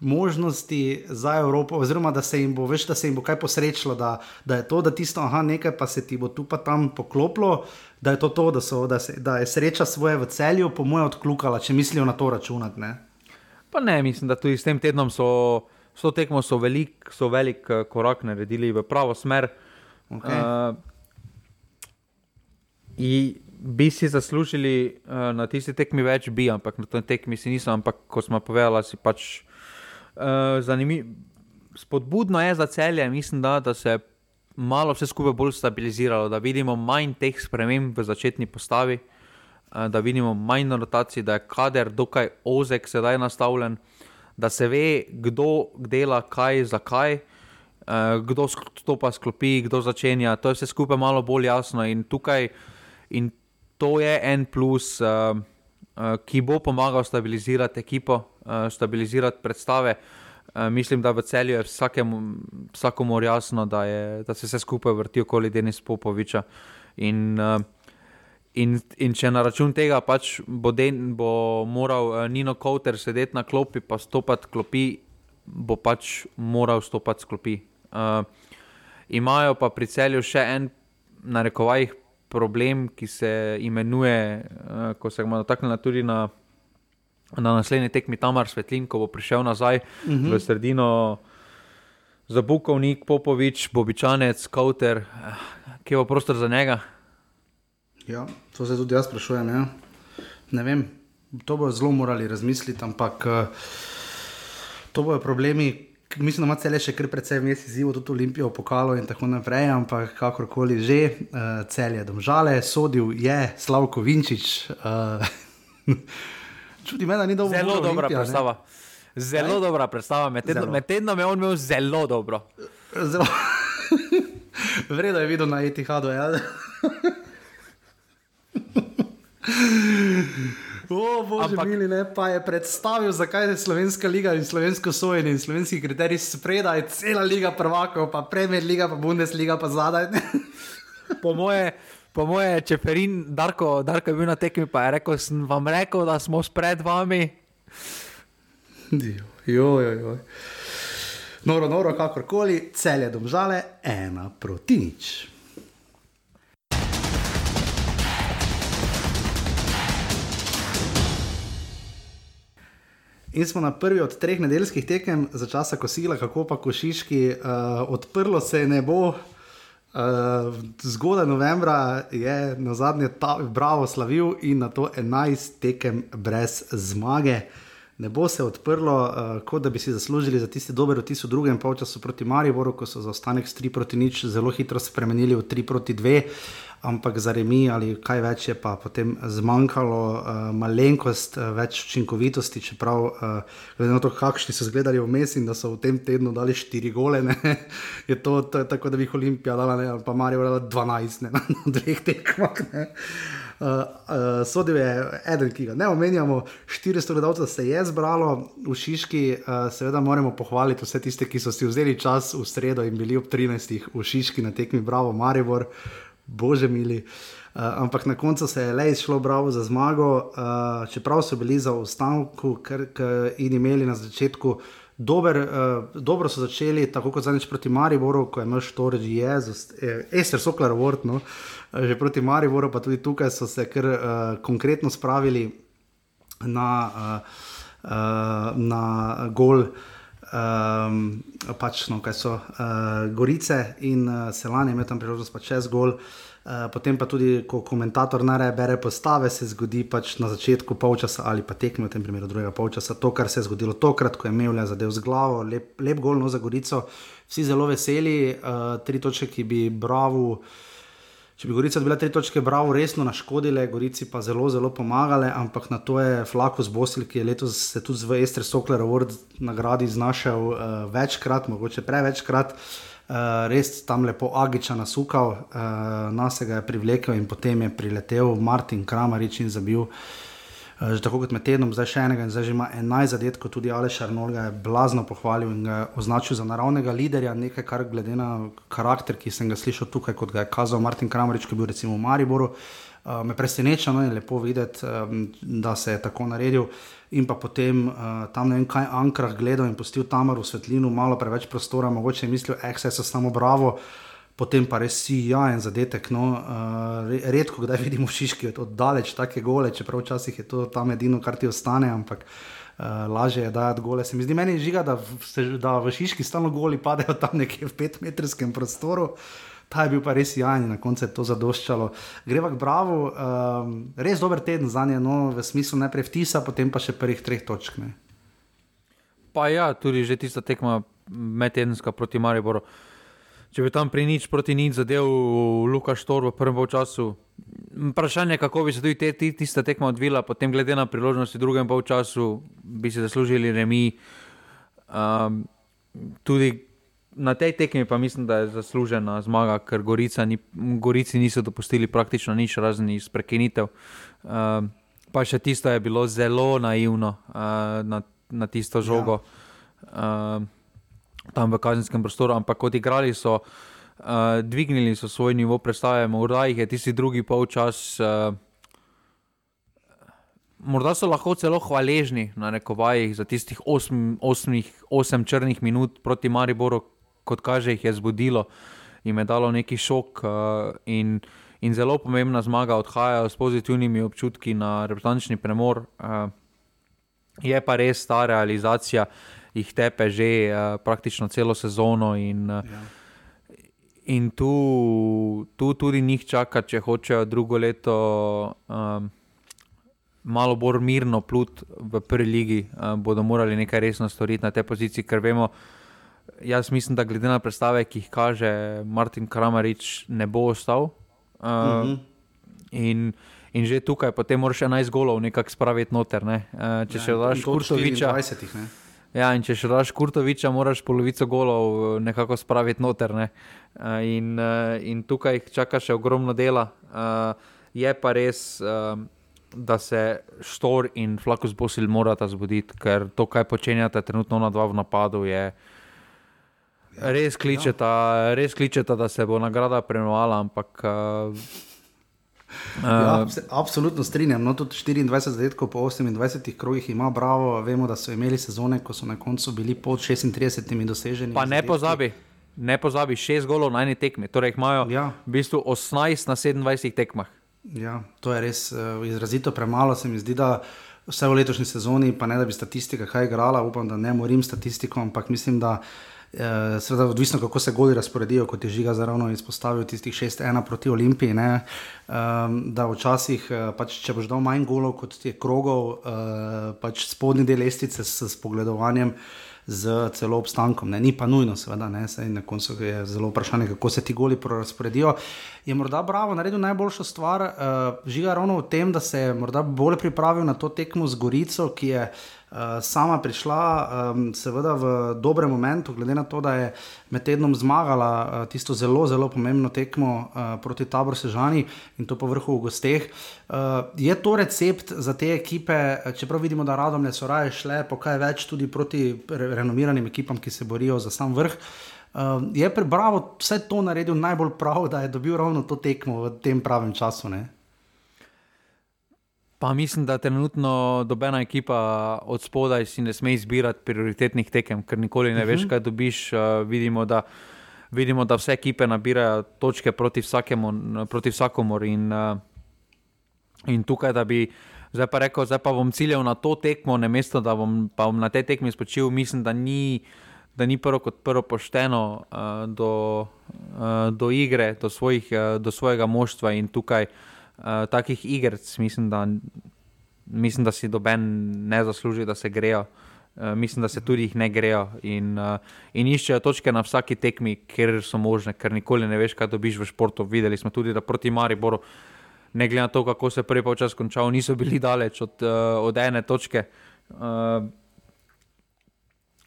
možnosti za Evropo, oziroma da se jim bo, veš, da se jim bo kaj posrečilo, da, da je to, da tisto, aha, nekaj pa se ti bo tu pa tam poklopilo, da je to to, da, so, da, se, da je sreča svoje v celju, po mojem, odklukala, če mislijo na to računati. Ne? Pa ne, mislim, da tudi s tem tednom so, s to tekmo so velik, so velik eh, korak naredili v pravo smer. Okay. Uh, In bi si zaslužili uh, na tisti tekmi več, bi, ampak na tej tekmi si nisem, ampak kot smo povedali, si pač Eh, zanimivo. Spodbudno je za celje, mislim, da, da se je malo vse skupaj bolj stabiliziralo, da vidimo manj teh sprememb v začetni postavi, uh, da vidimo manj rotacij, da je kader dokaj ozek sedaj nastavljen, da se ve, kdo dela kaj, zakaj, uh, kdo stopa sklopi, kdo začenja. To je vse skupaj malo bolj jasno in tukaj in to je en plus. Uh, uh, ki bo pomagal stabilizirati ekipo, uh, stabilizirati predstave. Uh, mislim, da v celju je vsakemu, vsakomu jasno, da, je, da se vse skupaj vrti okoli Denis Popoviča. In, uh, in, in če na račun tega pač bo, den, bo moral uh, Nino Kowter sedeti na klopi, pa stopiti klopi, bo pač moral stopiti klopi. Uh, imajo pa pri celju še en, na rekovajih, problem, ki se imenuje, uh, ko se bomo dotaknili tudi na, na naslednji tekmi Tamar Svetlin, ko bo prišel nazaj uh -huh. v mhm. sredino. Za Bukovnik, Popovič, Bobičanec, Kauter, kje bo prostor za njega? Ja, to se tudi jaz sprašujem. Ja. Ne vem, to bo zelo morali razmisliti, ampak uh, to bojo problemi, mislim, da ima cele še kar precej mesec zivo, tudi Olimpijo, pokalo in tako naprej, ampak kakorkoli že, uh, cel je domžale, sodil je Slavko Vinčič. Uh, čudi me, da ni dobro. Zelo dobra Olimpija, predstava. Zelo Aj? dobra predstava, med tednom, med tednom je on imel zelo dobro. Zelo. Vredno je videl na Etihadu. Ja? O, bože, Ampak... mili, ne, pa je predstavil, zakaj je slovenska liga in slovensko sojenje in slovenski kriterij spredaj, cela liga prvakov, pa premier liga, pa Bundesliga, pa zadaj. po moje, po moje, če Ferin, Darko, Darko je bil na tekmi, pa je rekel, sem vam rekel, da smo spred vami. Jo, jo, jo. Noro, noro, kakorkoli, cel je domžale, ena proti nič. In smo na prvi od treh nedeljskih tekem za časa kosila, kako pa košiški, uh, odprlo se je nebo. Uh, zgodaj novembra je na zadnje ta Bravo slavil in na to 11 tekem brez zmage. Ne bo se odprlo, uh, kot da bi si zaslužili za tisti dober vtis v drugem polčasu proti Mariboru, ko so zaostanek s 3 proti 0 zelo hitro spremenili v 3 proti 2 ampak za remi ali kaj več je pa potem zmanjkalo, uh, malenkost, uh, več učinkovitosti, čeprav, uh, glede na to, kakšni so izgledali vmes in da so v tem tednu dali štiri gole, ne, je to, to je tako, da bi jih Olimpija dala, ne, pa Marijo dala 12 ne, na dveh tekmah. Uh, uh, sodil je eden, ki ga ne omenjamo, 400 gledalcev se je zbralo v Šiški, uh, seveda moramo pohvaliti vse tiste, ki so si vzeli čas v sredo in bili ob 13. v Šiški na tekmi Bravo Maribor. Uh, bože mili. Uh, ampak na koncu se je le izšlo bravo za zmago, uh, čeprav so bili za ustavku in imeli na začetku. Dober, uh, dobro so začeli, tako kot zadnjič proti Mariboru, ko je imel štorž Jezus, Ester Soklar Word, no, že proti Mariboru, pa tudi tukaj so se kar uh, konkretno spravili na, uh, uh, na gol. Um, pač, no, kaj so uh, Gorice in uh, Selane, imel tam priložnost pa čez gol. Uh, potem pa tudi, ko komentator nareje, bere postave, se zgodi pač na začetku polčasa ali pa tekme, v tem primeru drugega polčasa, to, kar se je zgodilo tokrat, ko je imel le zadev z glavo, lep, lep gol no, za Gorico. Vsi zelo veseli, uh, tri točke, ki bi bravo. Če bi Gorica dobila tri točke, bravo, resno naškodile, Gorici pa zelo, zelo pomagale, ampak na to je Flakus Bosil, ki je letos se tudi v Ester Sokler Award nagradi znašel uh, večkrat, mogoče prevečkrat, uh, res tam lepo Agiča nasukal, uh, nas ga je privlekel in potem je priletel Martin Kramarič in zabil. Eh, že tako kot med tednom, zdaj še enega in zdaj že ima 11 zadetkov, tudi Aleš Arnold ga je blazno pohvalil in ga označil za naravnega liderja, nekaj kar glede na karakter, ki sem ga slišal tukaj, kot ga je kazal Martin Kramerič, ki je bil recimo v Mariboru. Uh, me preseneča, no, je lepo videti, um, da se je tako naredil. In pa potem uh, tam ne vem, kaj Ankrah gledal in pustil tam v svetlinu, malo preveč prostora, mogoče je mislil, eh, vse so samo bravo. Uh, potem pa res si jajen zadetek. No, uh, redko kdaj vidimo šiški od daleč take gole, čeprav včasih je to tam edino, kar ti ostane, ampak uh, lažje je dajati gole. Se mi zdi meni žiga, da, se, da v šiški stalno goli padejo tam nekje v petmetrskem prostoru. Ta je bil pa res jajen, na koncu je to zadoščalo. Greva k Bravo, um, res dober teden za nje, no, v smislu najprej vtisa, potem pa še prvih treh točk. Ne. Pa ja, tudi že tista tekma medtedenska proti Mariboru. Če bi tam pri nič proti nič zadev Luka Štor v prvem času. Vprašanje je, kako bi se tudi te, te, tista tekma odvila, potem glede na priložnosti v drugem času, bi se zaslužili remi. Um, tudi na tej tekmi pa mislim, da je zaslužena zmaga, ker ni, Gorici niso dopustili praktično nič razen iz prekinitev. Um, pa še tisto je bilo zelo naivno uh, na, na tisto žogo. Ja. Um, tam v kazenskem prostoru, ampak kot igrali so, uh, dvignili so svoj nivo predstave, morda jih je tisti drugi polčas. Uh, Morda so lahko celo hvaležni na nekovajih za tistih osm, osmih, osem črnih minut proti Mariboru, kot kaže, jih je zbudilo in je dalo neki šok. Uh, in, in zelo pomembna zmaga odhaja s pozitivnimi občutki na reprezentančni premor. Uh, je pa res ta realizacija, jih tepe že uh, praktično celo sezono. In, uh, ja. in tu, tu tudi njih čaka, če hočejo drugo leto. Um, Malo bolj mirno plut v prvi ligi, uh, bodo morali nekaj resno storiti na tej poziciji, ker vemo, jaz mislim, da glede na predstave, ki jih kaže Martin Kramarič, ne bo ostal. Uh, uh -huh. in, in že tukaj, potem moraš 11 golov nekako spraviti noter. Ne? Uh, če ja, še daš Kurtoviča. 20, ne? Ja, in če še daš Kurtoviča, moraš polovico golov nekako spraviti noter. Ne? Uh, in, uh, in tukaj čaka še ogromno dela. Je pa res. Da se Štor in Flakus Bosil morata zbuditi, ker to, kaj počenjate trenutno na dva v napadu, je, uh, Res kličeta, ja. res kličeta, da se bo nagrada prenovala, ampak. Uh, Ja, absolutno strinjam. No, tudi 24 zadetkov po 28 krogih ima bravo. Vemo, da so imeli sezone, ko so na koncu bili pod 36 doseženi. Pa ne pozabi, ne pozabi, 6 golov na eni tekmi. Torej imajo ja. v bistvu 18 na 27 tekmah. Ja, to je res uh, izrazito premalo. Se mi zdi, da vse v letošnji sezoni, pa ne da bi statistika kaj igrala, upam, da ne morim statistiko, ampak mislim, da. Eh, seveda, odvisno kako se goli razporedijo, kot je žiga zaravno izpostavil tistih 6-1 proti Olimpiji. Ne, da včasih, eh, pač, če boš dal manj golov kot ti krogov, uh, pač spodnji del lestvice s spogledovanjem. Z celo obstankom, ne? ni pa nujno, seveda, ne? Sej na koncu je zelo vprašanje, kako se ti goli razporedijo. Je morda Bravo naredil najboljšo stvar, uh, žiga ravno v tem, da se je morda bolj pripravil na to tekmo z Gorico, ki je uh, sama prišla, um, seveda v dobrem momentu, glede na to, da je med tednom zmagala uh, tisto zelo, zelo pomembno tekmo uh, proti Taboru Sežani in to po vrhu v gosteh. Uh, je to recept za te ekipe, čeprav vidimo, da radom ne so raje šle, pa kaj več tudi proti renomiranim ekipam, ki se borijo za sam vrh. Uh, je prebravo vse to naredil najbolj prav, da je dobil ravno to tekmo v tem pravem času. Ne? Pa mislim, da trenutno dobena ekipa od spodaj si ne sme izbirati prioritetnih tekem, ker nikoli ne uh -huh. veš, mhm. kaj dobiš. Uh, vidimo, da, vidimo, da vse ekipe nabirajo točke proti, vsakemu, proti vsakomor. In, uh, in tukaj, da bi zdaj pa rekel, da bom ciljal na to tekmo, ne mesto, da bom, bom na tej tekmi spočil, mislim, da ni. Da ni prvo kot prvo pošteno uh, do, uh, do igre, do, svojih, uh, do svojega moštva in tukaj uh, uh, takih iger, mislim, mislim, da si doben ne zasluži, da se grejo. Uh, mislim, da se tudi jih ne grejo in, uh, in iščejo točke na vsaki tekmi, kjer so možne, ker nikoli ne veš, kaj dobiš v športu. Videli smo tudi, da proti Mariboru, ne glede na to, kako se prvi počas končal, niso bili daleč od, uh, od ene točke. Uh,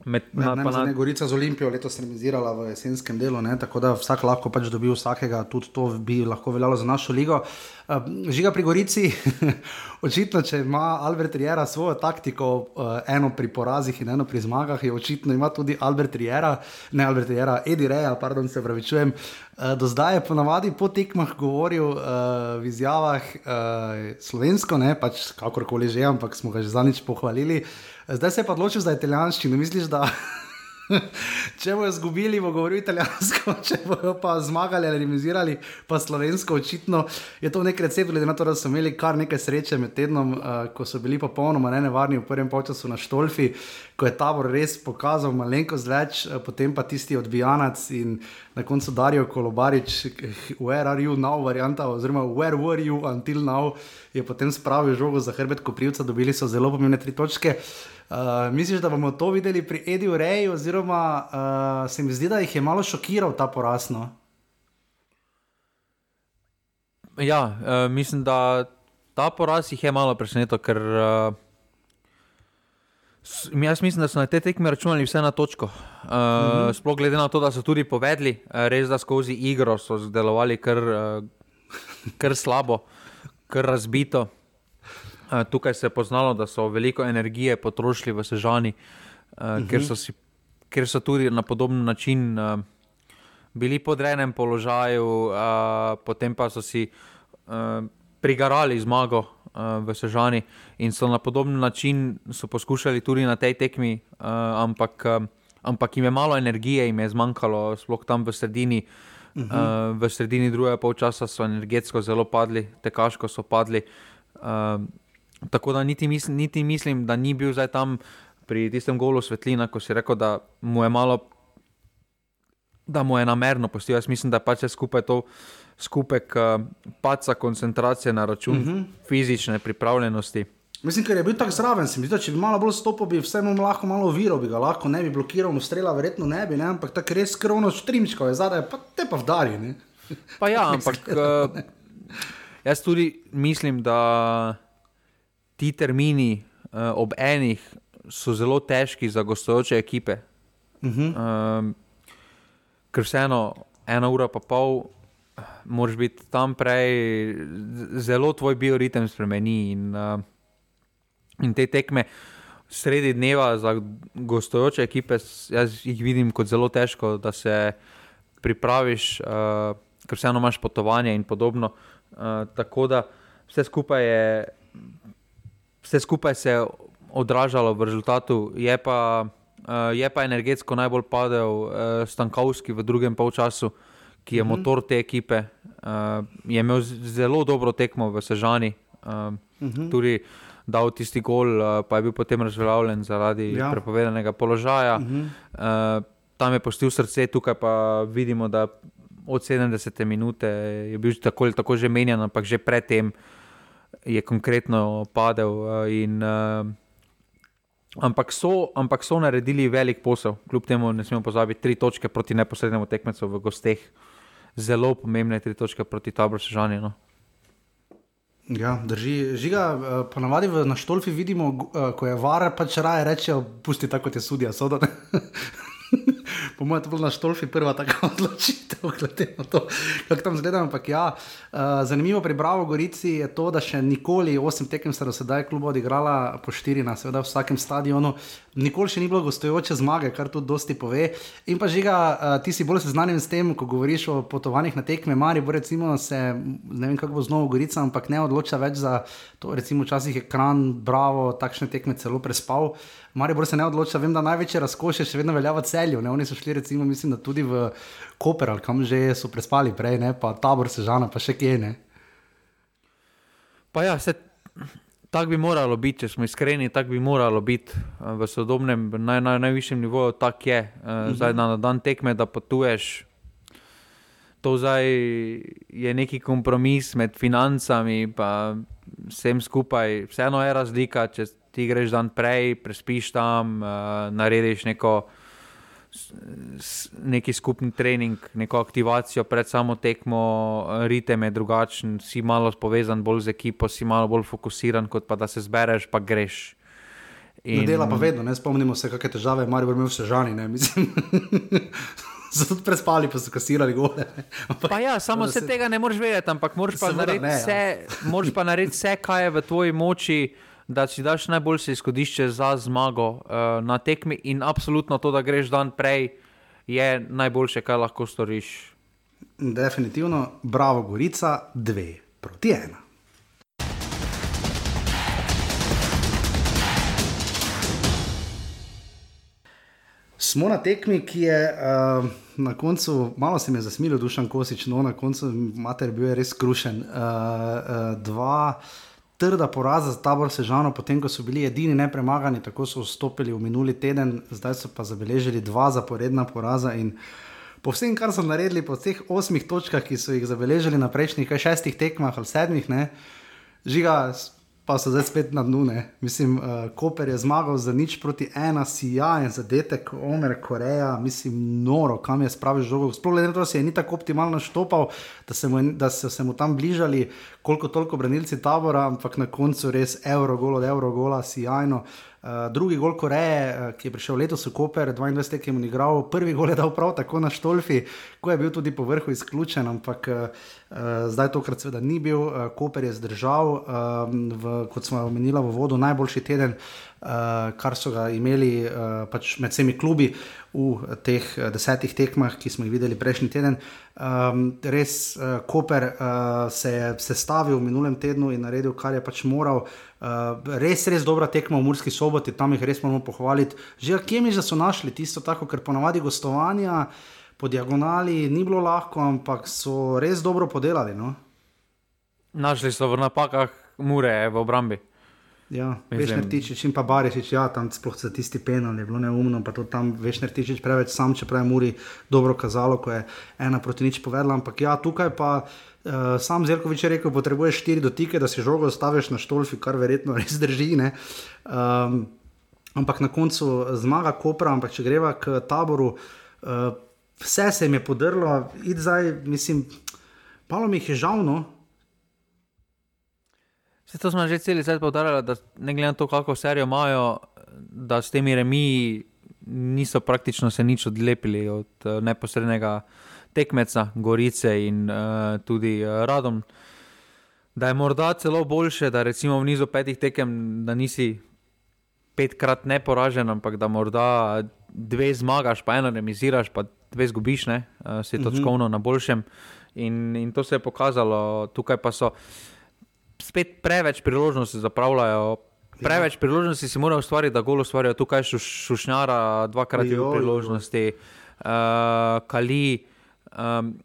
Med, na, ne, na... Gorica z Olimpijo letos remisirala v jesenskem delu, ne, tako da vsak lahko pač dobi vsakega, tudi to bi lahko veljalo za našo ligo. Uh, žiga pri Gorici, očitno, če ima Albert Riera svojo taktiko, uh, eno pri porazih in eno pri zmagah, je očitno ima tudi Albert Riera, ne Albert Riera, Edi Reja, pardon, se pravi, čujem. Uh, do zdaj je ponavadi po tekmah govoril uh, v izjavah uh, slovensko, ne pač kakorkoli že, ampak smo ga že zanič pohvalili. Zdaj se je pa odločil za italijanščino. Misliš, da če bojo izgubili, bo govoril italijansko, če bojo pa zmagali ali remisirali, pa slovensko, očitno je to nek recept, glede na to, da so imeli kar nekaj sreče med tednom, uh, ko so bili popolnoma nevarni v prvem času na Štolfi, ko je tabor res pokazal malenkost več, uh, potem pa tisti odbijanac in na koncu Darijo Kolobarič, where are you now, varianta, oziroma where were you until now, je potem spravil žogo za hrbet Koprivca, dobili so zelo pomembne tri točke. Uh, misliš, da bomo to videli pri Ediju Reju, oziroma uh, se mi zdi, da jih je malo šokiral ta porasno? Ja, uh, mislim, da ta poraz jih je malo presenetil, ker uh, jaz mislim, da so na te tekme računali vse na točko. Uh, uh -huh. Sploh glede na to, da so tudi povedali, uh, res da skozi igro so delovali kar, uh, kar slabo, kar razbito. Eh, tukaj se je poznalo, da so veliko energije potrošili v Sežani, uh, uh -huh. ker, so si, ker so tudi na podoben način uh, bili pod enem položaju, uh, potem pa so si uh, prigarali zmago uh, v Sežani in so na podoben način poskušali tudi na tej tekmi, uh, ampak, uh, ampak jim je malo energije, jim je zmanjkalo, sploh tam v sredini. Uh -huh. uh, v sredini drugega polčasa so energetsko zelo padli, tekaško so padli. Uh, Tako da niti mislim, niti mislim, da ni bil zdaj tam pri tistem golu svetlina, ko si rekel, da mu je malo, da mu je namerno postil. Jaz mislim, da pač je skupaj to skupek uh, paca koncentracije na račun uh mhm. -huh. fizične pripravljenosti. Mislim, ker je bil tako zraven, si mislim, če bi malo bolj stopil, bi vse mu lahko malo oviro, bi ga lahko ne bi blokiral, mu strela, verjetno ne bi, ne? ampak tako res skrovno štrimčko je zadaj, pa te pa vdari. Ne? Pa ja, ampak uh, jaz tudi mislim, da ti termini uh, ob enih so zelo težki za gostujoče ekipe. Uh -huh. um, ker vseeno ena ura pa pol, moraš biti tam prej, zelo tvoj bioritem spremeni. In, uh, in te tekme sredi dneva za gostujoče ekipe, jaz jih vidim kot zelo težko, da se pripraviš, uh, ker vseeno imaš potovanje in podobno. Uh, tako da vse skupaj je. Vse skupaj se je odražalo v rezultatu, je pa, uh, je pa energetsko najbolj padel uh, Stankovski v drugem polčasu, ki je mm -hmm. motor te ekipe. Uh, je imel zelo dobro tekmo v Sežani, uh, mm -hmm. tudi dal tisti gol, uh, pa je bil potem razveljavljen zaradi ja. prepovedanega položaja. Mm -hmm. uh, tam je postil srce, tukaj pa vidimo, da od 70 minut je bil tako ali tako že menjen, ampak že predtem je konkretno padel. Uh, in, uh, Ampak so, ampak so naredili velik posel, kljub temu ne smemo pozabiti tri točke proti neposrednemu tekmecu v gosteh. Zelo pomembne tri točke proti taboru Sežani. No. Ja, drži. Žiga, eh, ponavadi na Štolfi vidimo, eh, ko je vara, pač raje rečejo, pusti tako, kot je sudija. po mojem, to je bila na Štolfi prva taka odločitev, glede na to, kako tam zgleda. Ampak ja, uh, zanimivo pri Bravo Gorici je to, da še nikoli osem tekem sta do sedaj kluba odigrala po štiri na seveda vsakem stadionu. Nikoli še ni bilo gostujoče zmage, kar tudi dosti pove. In pa žiga, uh, ti si bolj seznanjen s tem, ko govoriš o potovanjih na tekme. Mari bo recimo se, ne vem kako bo z novo Gorico, ampak ne odloča več za to, recimo včasih je kran, bravo, takšne tekme celo prespal. Maribor se ne odloča, vem, da največje razkošje še vedno velja v celju. Ne? Oni so šli, recimo, mislim, tudi v Koper, ali kam že so prespali prej, ne? pa tabor se žana, pa še kje ne. Pa ja, se. Tako bi moralo biti, če smo iskreni, tako bi moralo biti v sodobnem, naj, naj, najvišjem nivoju, tako je. Mhm. Zdaj na dan tekme, da potuješ. To je neki kompromis med financami in vsem skupaj. Vseeno je razlika, če ti greš dan prej, prespiš tam, uh, narediš neko, neki skupni trening, neko aktivacijo pred samo tekmo, ritem je drugačen, si malo povezan bolj z ekipo, si malo bolj fokusiran, kot pa da se zbereš, pa greš. In... Dela pa vedno, ne spomnimo se, kakšne težave imajo, imel vse žani. Zato prespali, pa so kasirali gore. Ampak, ja, samo se, se tega ne moreš vedeti, ampak moraš pa, narediti ne, ja. vse, pa narediti vse, kar je v tvoji moči da si daš najboljše izhodišče za zmago uh, na tekmi, in absolutno to, da greš dan prej, je najboljše, kar lahko storiš. Definitivno, bravo, Gorica, dve proti ena. Smo na tekmi, ki je uh, na koncu, malo se mi je zasmilil, dušan kosič, no na koncu mater bil je res krušen. Uh, uh, dva, trda poraza za tabor Sežano, potem ko so bili edini nepremagani, tako so vstopili v minuli teden, zdaj so pa zabeležili dva zaporedna poraza. Po vsem, kar so naredili, po teh osmih točkah, ki so jih zabeležili na prejšnjih šestih tekmah ali sedmih, ne, žiga, pa so zdaj spet na dnu. Mislim, uh, Koper je zmagal za nič proti ena, sijajen zadetek, Omer, Koreja, mislim, noro, kam je spravil žogo. Sploh ne, da se je ni tako optimalno štopal, da, se mu, da so se mu tam bližali, koliko toliko branilci tabora, ampak na koncu res evro, golo, evro, gola, sijajno. Uh, drugi gol Koreje, uh, ki je prišel letos v Koper, 22 let je mu igral, prvi gol je dal prav tako na Štolfi, ko je bil tudi po vrhu izključen, ampak uh, zdaj tokrat seveda ni bil, uh, Koper je zdržal, uh, v, kot smo omenili v vodu, najboljši teden, uh, kar so ga imeli uh, pač med vsemi klubi v teh desetih tekmah, ki smo jih videli prejšnji teden. Um, res, uh, Koper uh, se je sestavil v minulem tednu in naredil, kar je pač moral. Uh, res, res dobra tekma v Murski soboti, tam jih res moramo pohvaliti. Že kje mi že so našli tisto, tako, ker ponavadi gostovanja po diagonali ni bilo lahko, ampak so res dobro podelali. No? Našli so v napakah mure v obrambi. Ja, veš, ne tičiš in pa bariš, ja, tam sploh za tisti penal je bilo neumno, pa to tam veš, ne tičiš preveč sam, čeprav je Muri dobro kazalo, ko je ena proti nič povedala. Ampak ja, tukaj pa Uh, sam Zelkovič je rekel, potrebuješ štiri dotike, da si žogo staviš na štolfi, kar verjetno res drži. Um, ampak na koncu zmaga Kopra, ampak če greva k taboru, uh, vse se jim je podrlo, id zdaj, mislim, palo mi jih je žalno. Vse to smo že cel svet povdarjali, da ne glede na to, kako serijo imajo, da s temi remi niso praktično se nič odlepili od uh, neposrednega tekmeca, Gorice in uh, tudi uh, Radom. Da je morda celo boljše, da recimo v nizu petih tekem, da nisi petkrat neporažen, ampak da morda dve zmagaš, pa eno remiziraš, pa dve zgubiš, ne, uh, si točkovno uh -huh. na boljšem. In, in to se je pokazalo, tukaj pa so spet preveč priložnosti zapravljajo. Preveč ja. priložnosti si morajo ustvariti, da golo ustvarijo. Tukaj je šušnjara, dvakrat je bilo priložnosti, uh, Kali. Um,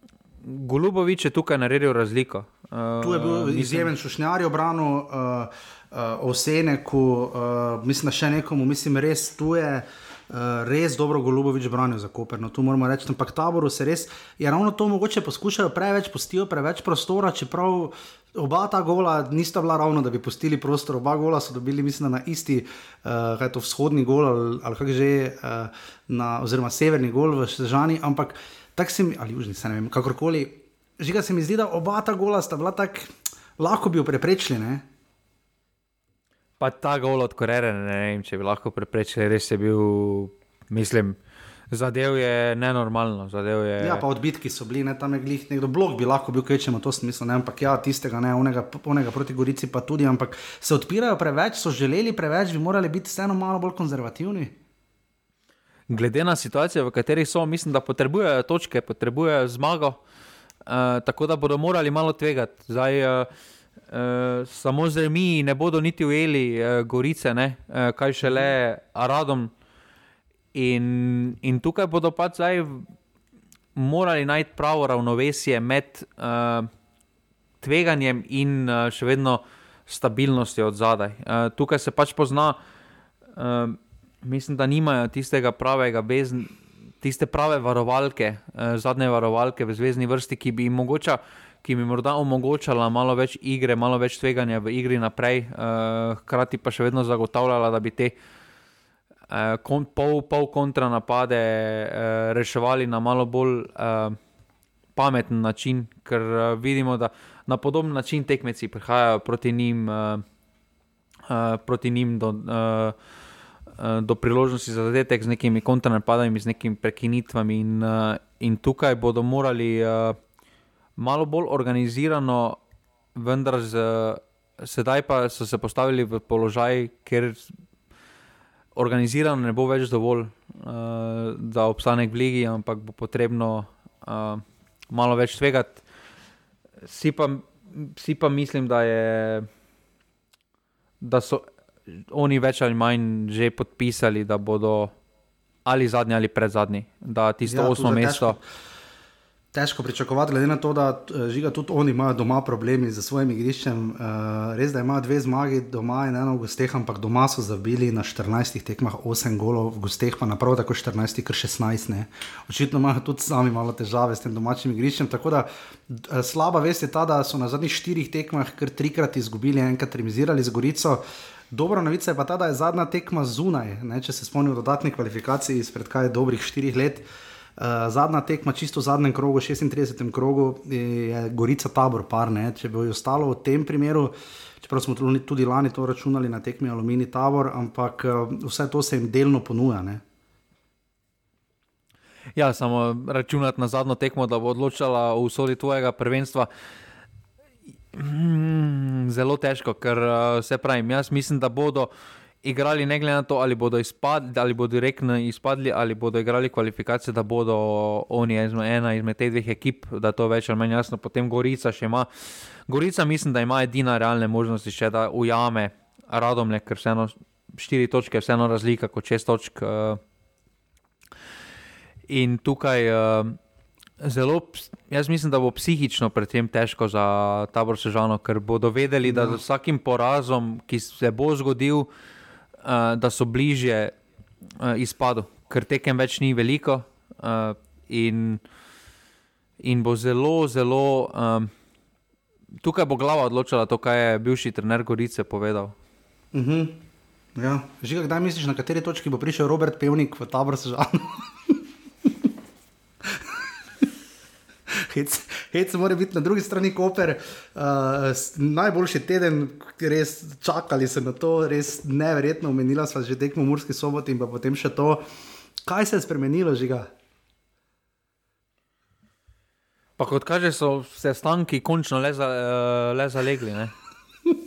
Golubovič je tukaj naredil razliko. Uh, tu je bil mislim, izjemen šušnjar, obrano uh, uh, Oseneku, uh, mislim, še nekomu, mislim, res tu je. Uh, res dobro Golubovič branijo za Koper. No, tu moramo reči, ampak taboru se res je ravno to mogoče poskušajo preveč, postijo preveč prostora, čeprav oba ta gola nista bila ravno, da bi postili prostor. Oba gola so dobili, mislim, na isti, uh, kaj je to vzhodni gol ali, ali kako že, uh, na, oziroma severni gol v Sežani, ampak tako se mi, ali južni, se ne vem, kakorkoli. Žiga se mi zdi, da oba ta gola sta bila tako, lahko bi jo preprečili. Ne? Pa ta gol od Korere, ne vem, če bi lahko preprečili, res je bil, mislim. Zadev je nenormalno. Zadev je... Ja, pa odbitki so bili, ne, tam je glih, nekdo blok bi lahko bil, kvečemo to smisel, ne, ampak ja, tistega ne, onega, onega proti Gorici pa tudi, ampak se odpirajo preveč, so želeli preveč, bi morali biti vseeno malo bolj konzervativni glede na situacijo, v kateri so, mislim, da potrebujejo točke, potrebujejo zmago, uh, tako da bodo morali malo tvegati. Zdaj, uh, uh, samo z remi ne bodo niti ujeli uh, Gorice, ne? uh, kaj šele Aradom. In, in tukaj bodo pač zdaj morali najti pravo ravnovesje med uh, tveganjem in uh, še vedno stabilnostjo od zadaj. Uh, tukaj se pač pozna. Uh, mislim, da nimajo tistega pravega, bez, tiste prave varovalke, eh, zadnje varovalke v zvezdni vrsti, ki bi jim mogoča. Ki bi morda omogočala malo več igre, malo več tveganja v igri naprej, uh, hkrati pa še vedno zagotavljala, da bi te uh, pol, pol kontra napade uh, reševali na malo bolj uh, pameten način, ker uh, vidimo, da na podoben način tekmeci prihajajo proti njim, uh, uh, proti njim do. Uh, Eh, do priložnosti za zadetek z nekimi kontranapadami, z nekimi prekinitvami. In, in tukaj bodo morali malo bolj organizirano, vendar z, sedaj pa so se postavili v položaj, ker organizirano ne bo več dovolj, uh, da obstane v ligi, ampak bo potrebno uh, malo več tvegati. Si pa, si pa mislim, da je. Da so oni več ali manj že podpisali, da bodo ali zadnji ali predzadnji, da tisto ja, osmo mesto. Težko, težko pričakovati, glede na to, da eh, žiga tudi oni imajo doma problemi z svojim igriščem. Uh, res, da imajo dve zmagi doma in eno v gosteh, ampak doma so zabili na 14 tekmah 8 golov, v gosteh pa naprav tako 14, kar 16. Ne. Očitno imajo tudi sami malo težave s tem domačim igriščem. Tako da uh, slaba vest je ta, da so na zadnjih štirih tekmah kar trikrat izgubili, enkrat remizirali z Gorico. Dobra novica je pa ta, da je zadnja tekma zunaj. Ne, če se spomnimo dodatnih kvalifikacij izpred kaj dobrih štirih let. Uh, zadnja tekma, čisto v zadnjem krogu, 36. krogu, je Gorica tabor, par. Če bi ostalo v tem primeru, čeprav smo tudi lani to računali na tekmi Alumini tabor, ampak uh, vse to se jim delno ponuja. Ne. Ja, samo računati na zadnjo tekmo, da bo odločila v soli tvojega prvenstva. Hmm, zelo težko, ker uh, se pravi, jaz mislim, da bodo igrali ne glede na to, ali bodo izpadli, ali bodo direktno izpadli, ali bodo igrali kvalifikacije, da bodo oni ena izmed teh dveh ekip, da to več ali manj jasno. Potem Gorica še ima. Gorica mislim, da ima edina realne možnosti še, da ujame Radomle, ker vseeno štiri točke, vseeno razlika kot šest točk. Uh, in tukaj. Uh, Zelo, jaz mislim, da bo psihično predvsem težko za tabor Sežano, ker bodo vedeli, da z vsakim porazom, ki se bo zgodil, uh, da so bliže uh, izpadu, ker tekem več ni veliko uh, in, in bo zelo, zelo um, tukaj bo glava odločila to, kaj je bivši trener Gorice povedal. Uh -huh. ja. Žiga, kdaj misliš, na kateri točki bo prišel Robert Pevnik v tabor Sežano? Hec, hec mora biti na drugi strani Koper. Uh, najboljši teden, res čakali so na to, res neverjetno. Omenila sva že tekmo Murski soboti in pa potem še to. Kaj se je spremenilo, žiga? Pa kot kaže, so se stanki končno le, za, uh, le zalegli. Ne?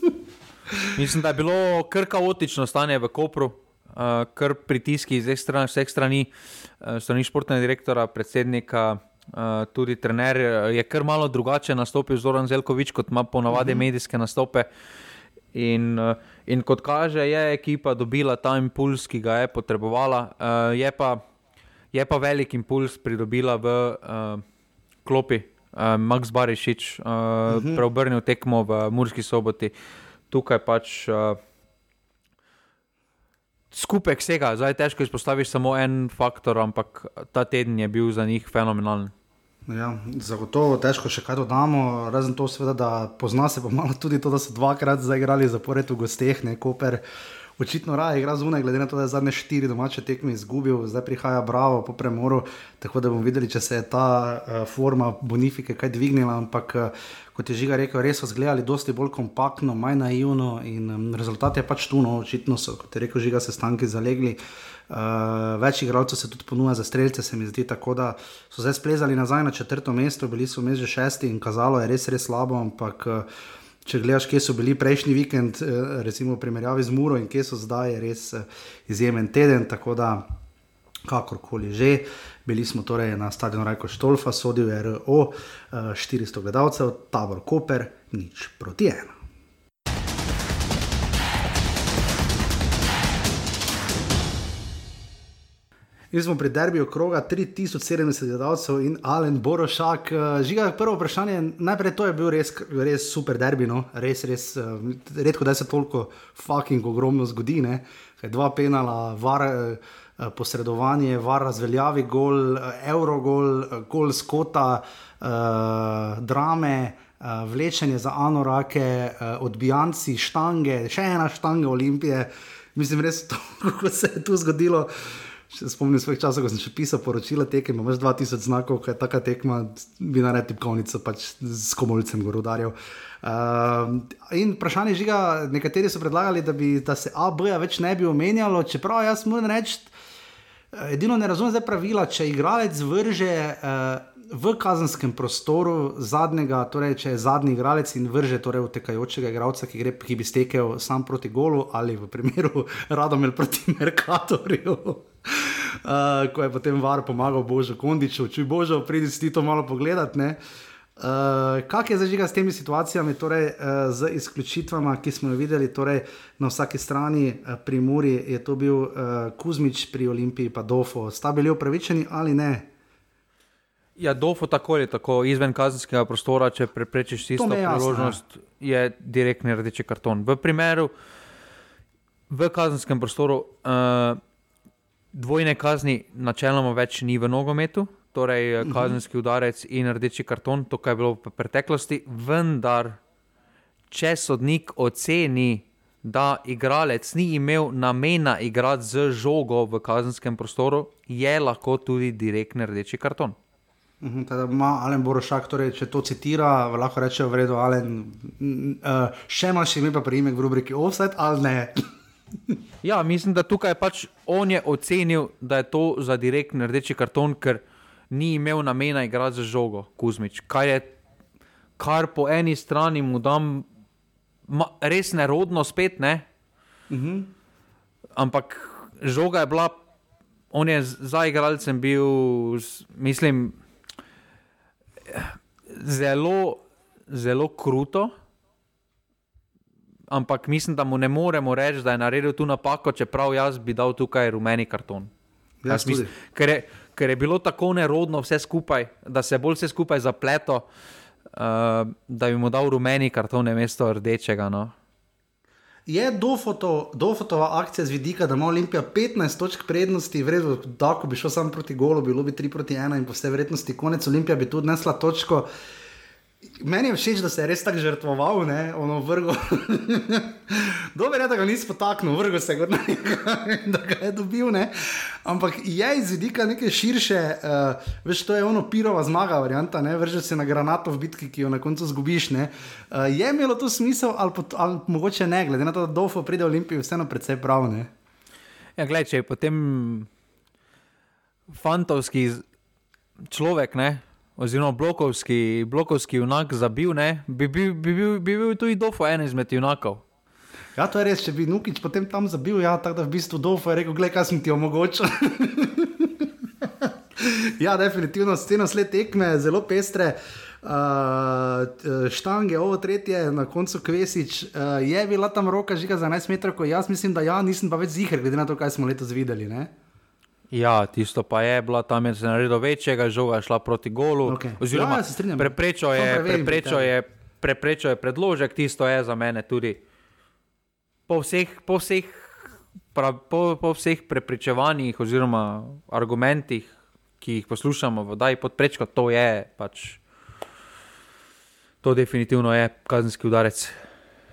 Mislim, da je bilo kar kaotično stanje v Kopru, uh, kar pritiski iz vseh strani, uh, strani športnega direktora, predsednika, uh, tudi trener. Je kar malo drugače nastopil Zoran Zelkovič, kot ima ponavadi uh mhm. -huh. medijske nastope. In, uh, in kot kaže, je ekipa dobila ta impuls, ki ga je potrebovala. Uh, je, pa, je pa velik impuls pridobila v. Uh, klopi, uh, Max Barišič, uh, uh -huh. preobrnil tekmo v Murski soboti, tukaj pač. Uh, Skupek vsega, zdaj težko izpostaviti samo en faktor, ampak ta teden je bil za njih fenomenalen. Ja, zagotovo težko še kaj dodamo, razen to, seveda, da pozna se pa malo tudi to, da so dvakrat zaigrali zapored v gosteh, ne Koper. Očitno raje igra zunaj, glede na to, da je zadnje štiri domače tekme izgubil, zdaj prihaja Bravo po premoru. Tako da bomo videli, če se je ta uh, forma bonifike kaj dvignila. Ampak, uh, kot je Žiga rekel, res so zgledali dosti bolj kompaktno, manj naivno in um, rezultat je pač tu, no, očitno so, kot je rekel Žiga, se stanki zalegli. Uh, več igralcev se tudi ponuja za streljce, se mi zdi, tako da so zdaj splezali nazaj na četrto mesto, bili so vmes že šesti in kazalo je res, res slabo, ampak uh, če gledaš, kje so bili prejšnji vikend, eh, recimo v primerjavi z Muro in kje so zdaj, je res izjemen teden. Tako da, kakorkoli že, bili smo torej na stadionu Rajko Štolfa, sodil je RO, 400 gledalcev, tabor Koper, nič proti ena. Mi smo pri derbiju kroga 3070 gledalcev in Alen Borošak. Eh, žiga, prvo vprašanje, najprej to je bil res, res super derbi, no? res, res, eh, redko da se toliko fucking ogromno zgodi. Ne? Dva penala, var, eh, posredovanje, var razveljavi gol, eurogol, gol skota, drame. Vlečenje za anorake, odbijanci, štange, še ena štanga Olimpije. Mislim, res to, kako se je tu zgodilo. Uh, Spomnim se svojih časov, ko sem še pisal poročila tekem, imaš 2000 znakov, kaj je ta tekma, bi naredil tipkovnico pač s komolicem gorodarjev. Uh, in vprašanje je, žiga, nekateri so predlagali, da, bi, da se ABA več ne bi omenjalo, čeprav jaz moram reči, edino ne razumem zdaj pravila, če igralec vrže. Uh, V kazenskem prostoru zadnjega, torej če je zadnji igralec in vrže torej utekajočega igralca, ki, ki bi stekel sam proti golu, ali v primeru Radomel proti Merkatorju, uh, ko je potem var pomagal Božo Kondiču, če Božo pridil ti to malo pogledat. Uh, kaj je zažiga s temi situacijami, torej uh, z izključitvami, ki smo jih videli torej, na vsaki strani uh, pri Muri, je to bil uh, Kuzmič pri Olimpiji, pa Dofo. Sta bili upravičeni ali ne? Ja, Dofo tako ali tako izven kazenskega prostora, če preprečiš tisto priložnost, je direktni rdeči karton. V primeru, v kazenskem prostoru. Uh, dvojne kazni načeloma več ni v nogometu, torej uh mhm. -huh. kazenski udarec in rdeči karton, to, kar je bilo v preteklosti. Vendar, če sodnik oceni, da igralec ni imel namena igrati z žogo v kazenskem prostoru, je lahko tudi direktni rdeči karton. Mhm, teda ima Alen Borošak, torej, če to citira, lahko reče: v redu, Alen, uh, še imaš ime pa priimek v rubriki Offset ali ne. Ja, mislim, da tukaj pač on je ocenil, da je to za direktni rdeči karton, ker ni imel namena igrati za žogo, Kuzmič. Kar, je, kar po eni strani mu dam ma, res nerodno, spet ne. Uh mhm. -huh. Ampak žoga je bila, on je za igralcem bil, mislim, zelo, zelo kruto ampak mislim, da mu ne moremo reči, da je naredil tu napako, čeprav jaz bi dal tukaj rumeni karton. Mislim, ker, je, ker je bilo tako nerodno vse skupaj, da se je bolj vse skupaj zapleto, uh, da bi mu dal rumeni karton, ne mesto rdečega. No. Je dofoto, dofotova akcija z vidika, da ima Olimpija 15 točk prednosti, vredno, da ko bi šel sam proti golu, bilo bi 3 proti 1 in po vsej vrednosti konec Olimpija bi tudi nesla točko. Meni je všeč, da se je res tako žrtvoval, ne, ono vrgo. Dobro je, da ga nisi potaknil, vrgo se je, da ga je dobil, ne. Ampak je iz vidika neke širše, uh, veš, to je ono pirova zmaga, varianta, ne, vrže se na granato v bitki, ki jo na koncu zgubiš, ne. Uh, je imelo to smisel ali, pot, ali mogoče ne, glede na to, da Dofo pride v Olimpijo, vseeno predvsej prav, ne. Ja, gledaj, če je potem fantovski človek, ne oziroma blokovski, blokovski junak zabil, ne, bi, bi, bi, bi, bi bil tudi Dofo en izmed junakov. Ja, to je res, če bi Nukič potem tam zabil, ja, tako da v bistvu Dofo je rekel, gledaj, kaj sem ti omogočil. ja, definitivno, scena sled tekme, zelo pestre. Uh, štange, ovo tretje, na koncu Kvesič, uh, je bila tam roka žiga za 11 metrov, jaz mislim, da ja, nisem pa več zihar, glede na to, kaj smo letos videli. Ne? Ja, tisto pa je bila tam, je se naredil večjega, žoga šla proti golu. Okay. Oziroma, ja, preprečo je, preprečo je, preprečo je predložek, tisto je za mene tudi. Po vseh, po vseh, pra, po, po vseh prepričevanjih oziroma argumentih, ki jih poslušamo, da je podprečko, to je pač. To definitivno je kazenski udarec.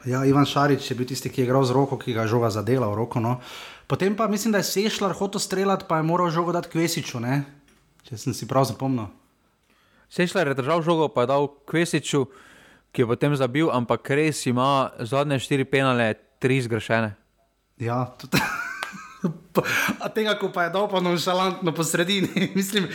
Ja, Ivan Šarič je bil tisti, ki je igral z roko, ki ga je žoga zadela v roko. No. Uh, Potem pa mislim, da je Sešljar hotel streljati, pa je moral žogo dati Kvesiču, ne? če sem si prav zapomnil. Sešljar je držal žogo, pa je dal Kvesiču, ki je potem zabil, ampak res ima zadnje štiri penale, tri zgrešene. Ja, tudi. A tega, ko pa je dal pa nonšalantno po sredini, mislim,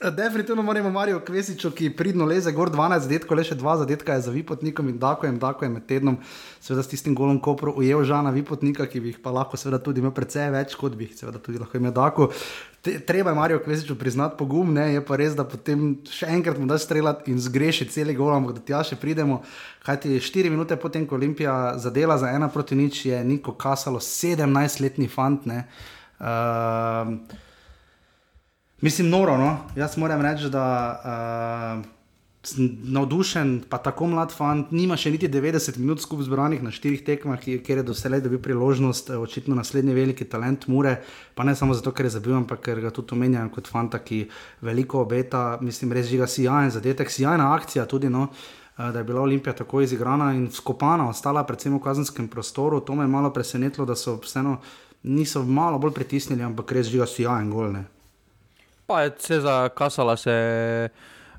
definitivno moramo Marijo Kvesiču, ki pridno leze, gor 12 zadetkov, le še 2 zadetka je za vipotnikom in tako je, tako je med tednom, seveda s tistim golom kopro ujel žana vipotnika, ki bi jih pa lahko seveda tudi imel precej več, kot bi jih seveda tudi lahko imel tako. Treba je Marijo Kvesiču priznati pogum, ne, je pa res, da potem še enkrat mu da streljati in zgreši cel gol, ampak da tja še pridemo. Kajti 4 minute potem, ko Olimpija zadela za ena proti nič, je Niko Kasalo 17-letni fant. Uh, Mislim, noro. No? Jaz moram reči, da uh, sem navdušen, pa tako mlad fant, nima še niti 90 minut skupaj zbranih na štirih tekmah, kjer je doselej dobil priložnost, eh, očitno naslednji veliki talent Mure. Pa ne samo zato, ker je zabil, ampak ker ga tudi omenjam kot fanta, ki veliko obeta. Mislim, res žiga sijajen zadetek, sjajna akcija tudi. No? Eh, da je bila Olimpija tako izigrana in skopana, ostala predvsem v kazenskem prostoru. To me je malo presenetilo, da so vseeno niso malo bolj pritisnili, ampak res žiga sijajen golne. Pa je se za Kasala se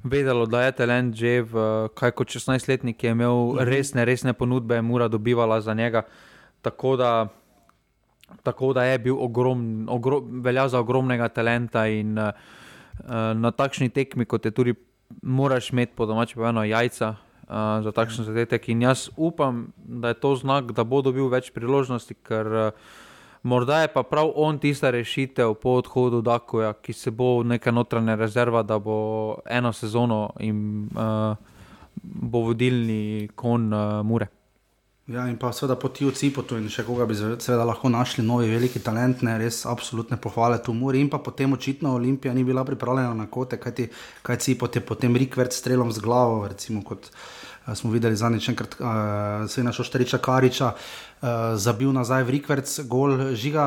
vedelo, da je talent že v kaj kot 16-letnik, ki je imel mhm. resne, resne ponudbe, mora dobivala za njega. Tako da, tako da je bil ogrom, ogrom, velja za ogromnega talenta in uh, na takšni tekmi, kot je tudi, moraš imeti po domači povedano jajca. Uh, za takšen zadetek, in jaz upam, da je to znak, da bo dobil več priložnosti, ker uh, Morda je pa prav on tista rešitev po odhodu Dakoja, ki se bo neka notranja rezerva, da bo eno sezono in uh, bo vodilni kon uh, Mure. Ja, in pa seveda po Tiju Cipotu in še koga bi seveda lahko našli novi veliki talent, ne, res absolutne pohvale tu Muri. In pa potem očitno Olimpija ni bila pripravljena na kote, kajti kaj Cipot je potem Rikvert strelom z glavo, recimo kot uh, smo videli zadnjič enkrat, uh, se je našel Šteriča Kariča. Uh, zabil nazaj v Rikverc, gol žiga.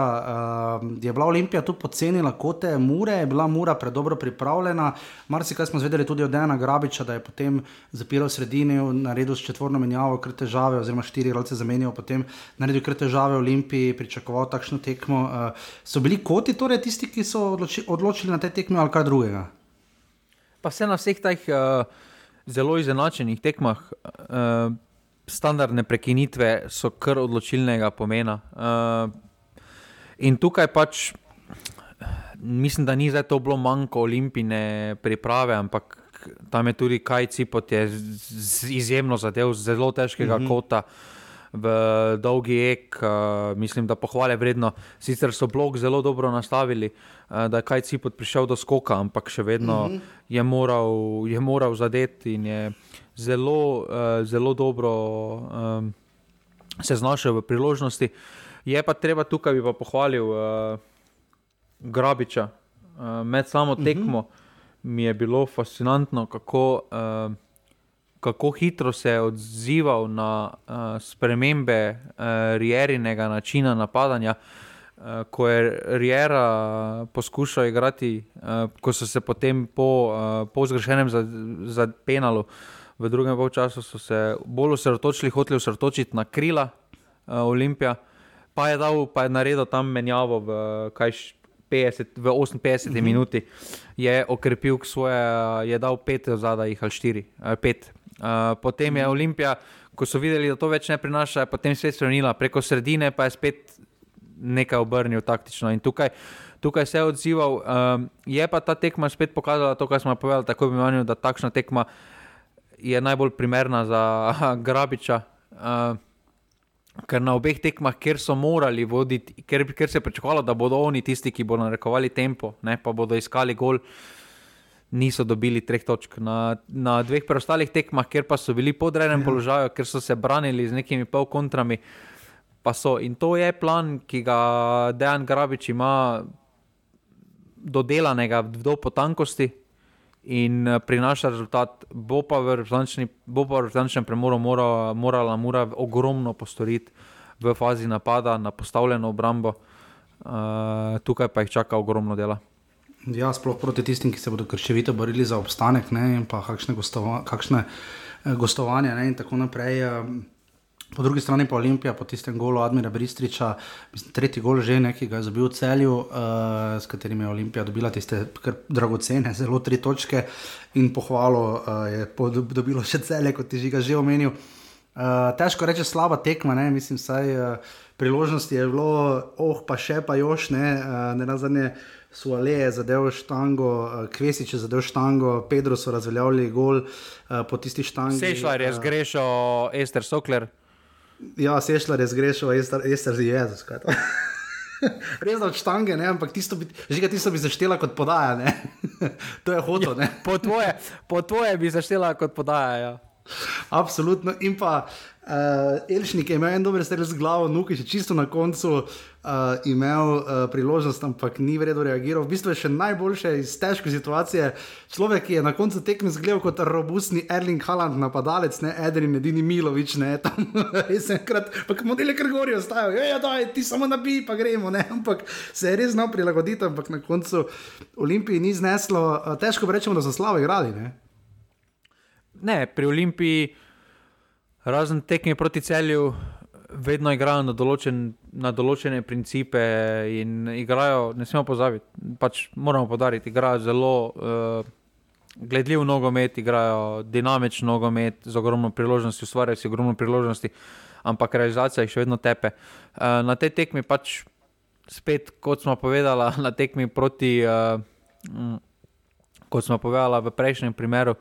Uh, je bila Olimpija tu pocenila kote Mure, je bila Mura predobro pripravljena. Marsikaj smo zvedeli tudi od Dejana Grabiča, da je potem zapiral sredini, naredil s četvorno menjavo, kar težave, oziroma štiri roce zamenjal, potem naredil kar težave Olimpiji, pričakoval takšno tekmo. Uh, so bili koti torej tisti, ki so odloči, odločili na te tekme ali kaj drugega? Pa vse na vseh teh uh, zelo izenačenih tekmah. Uh, standardne prekinitve so kar odločilnega pomena. Uh, in tukaj pač mislim, da ni zdaj to bilo manjko olimpijske priprave, ampak tam je tudi Kajci, pot je izjemno zadev, zelo težkega mm -hmm. kota. V dolgi ek, uh, mislim, da pohvale vredno. Sicer so blok zelo dobro nastavili, uh, da je kaj cipot prišel do skoka, ampak še vedno mm -hmm. je, moral, je moral zadeti in je zelo, uh, zelo dobro um, se znašel v priložnosti. Je pa treba tukaj, bi pa pohvalil uh, Grabiča. Uh, med samo mhm. tekmo uh -huh. mi je bilo fascinantno, kako, uh, kako hitro se je odzival na uh, spremembe uh, Rierinega načina napadanja. Uh, ko je Riera poskušal igrati, uh, ko so se potem po, uh, po zgrešenem za, za penalu uh, v drugem času so se bolj osredotočili, hoteli osredotočiti na krila uh, Olimpija, pa je, dal, pa je naredil tam menjavo v, kaj, 50, v 58 uh -huh. minuti, je okrepil svoje, je dal pet zadaj, ali štiri, ali pet. Uh, potem je Olimpija, ko so videli, da to več ne prinaša, potem spet spremenila preko sredine, pa je spet nekaj obrnil taktično. In tukaj, tukaj se je odzival. Um, je pa ta tekma spet pokazala to, kar smo povedali, tako imenovano, da takšna tekma je najbolj primerna za Grabiča. Uh, ker na obeh tekmah, kjer so morali voditi, ker, ker se je pričakovalo, da bodo oni tisti, ki bodo narekovali tempo, ne, pa bodo iskali gol. Niso dobili treh točk na, na dveh preostalih tekmah, kjer pa so bili pod rejem ja. položaju, ker so se branili z nekimi polkontrami. In to je plan, ki ga Dejan Grabič ima dodelanega do potankosti in eh, prinaša rezultat. Bo pa v resničnem premoru mora, morala mora ogromno postoriti v fazi napada na postavljeno obrambo, uh, tukaj pa jih čaka ogromno dela. Ja, sploh proti tistim, ki se bodo krščevito borili za obstanek, ne, in pa kakšne, gostova, kakšne eh, gostovanja ne, in tako naprej. Uh, Po drugi strani pa Olimpija, po tistem golu Admira Bristriča, mislim, tretji gol že nekaj, ki ga je zabil v celju, uh, s katerim je Olimpija dobila tiste dragocene, zelo tri točke in pohvalo uh, je dobilo še celje, kot ti že omenil. Uh, težko reči, slaba tekma, ne? mislim, saj uh, priložnosti je bilo, oh, pa še pa još, ne, uh, ne nazadnje. Suale je zadev štango, Kvesič je zadev štango, Pedro so razveljavili gol uh, po tisti štangi. Sešljar je zgrešil Ester Sokler. Ja, sešla res greš, jaz se že jezus. Res od štange, ne? ampak tisto bi, že tisto bi zaštela kot podaja. to je hoto. Ja, po, tvoje, po tvoje bi zaštela kot podaja. Ja. Absolutno. In pa uh, Elšnik je imel en dober strel z glavo, nuki še čisto na koncu uh, imel uh, priložnost, ampak ni vredno reagiral. V bistvu je še najboljše iz težke situacije. Človek, ki je na koncu tekme zgledal kot robustni Erling Haaland, napadalec, ne Edrin, edini Milovič, ne tam. Res enkrat, pa modele kar gorijo, ostajajo, ja, ja, daj, ti samo nabi, pa gremo, ne. Ampak se je res znal prilagoditi, ampak na koncu Olimpiji ni zneslo. Uh, težko bi rečemo, da so slabo igrali. Ne, pri Olimpiji, razen tekme proti celju, vedno igrajo na, določen, na določene principe in igrajo, ne smemo pozabiti, pač moramo podariti, igrajo zelo uh, gledljiv nogomet, igrajo dinamičen nogomet, z ogromno priložnosti, ustvarjajo si ogromno priložnosti, ampak realizacija jih še vedno tepe. Uh, na tej tekmi pač spet, kot smo povedali, na tekmi proti, uh, kot smo povedali v prejšnjem primeru.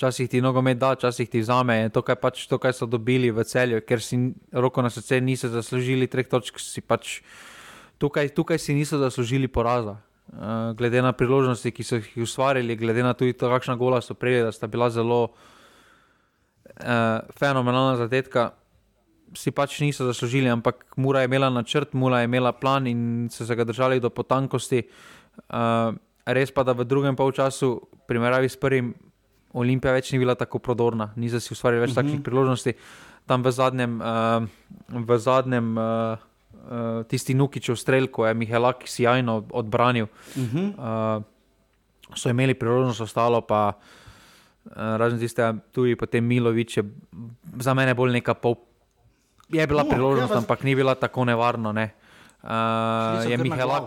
Včasih ti nogomet da, včasih ti vzame. To, kaj pač, to, kaj so dobili v celju, ker si roko na srce niso zaslužili treh točk, si pač tukaj, tukaj si niso zaslužili poraza. Uh, glede na priložnosti, ki so jih ustvarili, glede na tudi to, kakšna gola so prejeli, da sta bila zelo uh, fenomenalna zadetka, si pač niso zaslužili, ampak Mura je imela načrt, Mura je imela plan in so se ga držali do potankosti. Uh, res pa, da v drugem polčasu, primerjavi s prvim, Olimpija več ni bila tako prodorna, ni za si ustvarjala več uh -huh. takšnih mhm. priložnosti. Tam v zadnjem, uh, v zadnjem uh, uh, tisti Nukičev strelj, ko je Mihelak sjajno odbranil, uh -huh. uh, so imeli priložnost, ostalo pa uh, razen tiste, tudi potem Milovič je za mene bolj neka pol. Je bila no, priložnost, ja, ampak ni bila tako nevarna. Ne. Uh, je Mihelak.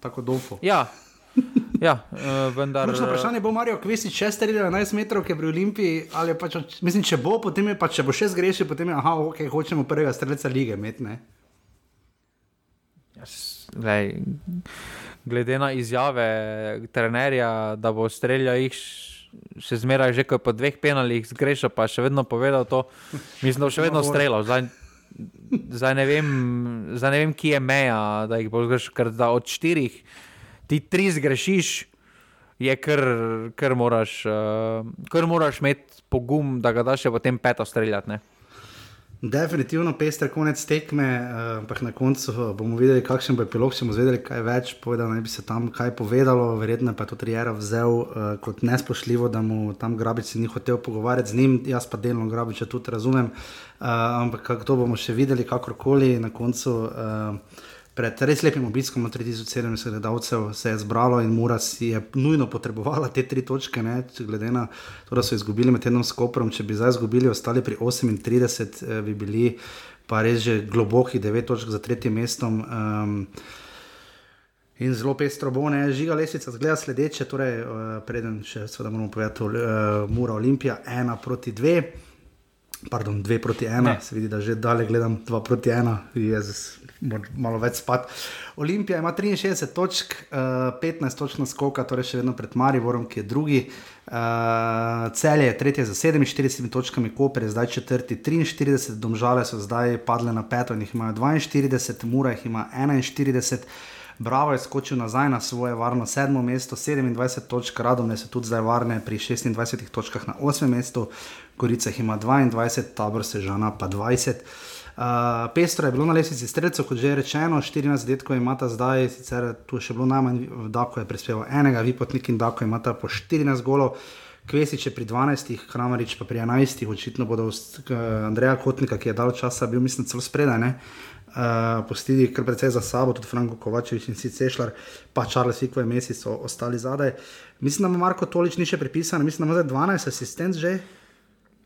Tako dolgo. Ja, Ja, uh, vendar. Močno vprašanje bo Marijo Kvesi, če ste rekli 11 metrov, ki je pri Olimpiji. Pač, mislim, če bo, potem je pa če bo še zgrešil, potem je, aha, ok, hočemo prvega streljca lige imeti. Yes, glede na izjave trenerja, da bo streljal jih. Še zmeraj, že ko po dveh penalih zgrešil, pa še vedno povedal to. Mislim, da bo še vedno streljal. Zdaj, zdaj, ne vem, zdaj ne vem, kje je meja, da jih bo zgrešil, ker da od štirih ti tri zgrešiš, je kar, kar, moraš, uh, kar moraš imeti pogum, da ga daš potem peto streljati. Ne? Definitivno pester konec tekme, eh, ampak na koncu eh, bomo videli, kakšen bo epilog, če bomo zvedeli kaj več, povedal naj bi se tam kaj povedalo, verjetno pa je to Trijera vzel uh, kot nespošljivo, da mu tam Grabič ni hotel pogovarjati z njim, jaz pa delno Grabiča tudi razumem, uh, ampak to bomo še videli, kakorkoli na koncu. Uh, Pred res lepim obiskom, 3700 gledalcev se je zbralo in Mura si je nujno potrebovala te tri točke, ne, glede na to, da so izgubili med enom skoprom. Če bi zdaj izgubili, ostali pri 38, eh, bi bili pa res že globoki 9 točk za tretjim mestom. Um, In zelo pestro bo, ne, žiga lesica, zgleda sledeče, torej, uh, preden še seveda moramo povedati, uh, Mura Olimpija, ena proti dve, pardon, dve proti ena, ne. se vidi, da že dalje gledam dva proti ena, jezus, malo več spat. Olimpija ima 63 točk, uh, 15 točk na skoka, torej še vedno pred Mariborom, ki je drugi. Uh, Celje je tretje za 47 točkami, Koper je zdaj četrti, 43, domžale so zdaj padle na peto in jih imajo 42, Mura jih ima 41. Bravo je skočil nazaj na svoje varno sedmo mesto, 27 točk, radom so tudi zdaj varne pri 26 točkah na osmem mestu, Gorica jih ima 22, tabor se žana pa 20. Uh, pestro je bilo na lesici streljcev, kot že rečeno, 14 detkov imata zdaj, sicer tu še bilo najmanj, Dako je prispeval enega, vi potnik in Dako imata po 14 golov. Kvesič je pri 12, Kramarič pa pri 11, očitno bodo Andreja Kotnika, ki je dal časa, bil mislim celo spredaj, uh, postili kar precej za sabo, tudi Franko Kovačevič in Sice Šlar, pa Charles Vikove Mesi so ostali zadaj. Mislim, da ima Marko Tolič ni še pripisan, mislim, da ima zdaj 12 asistent že.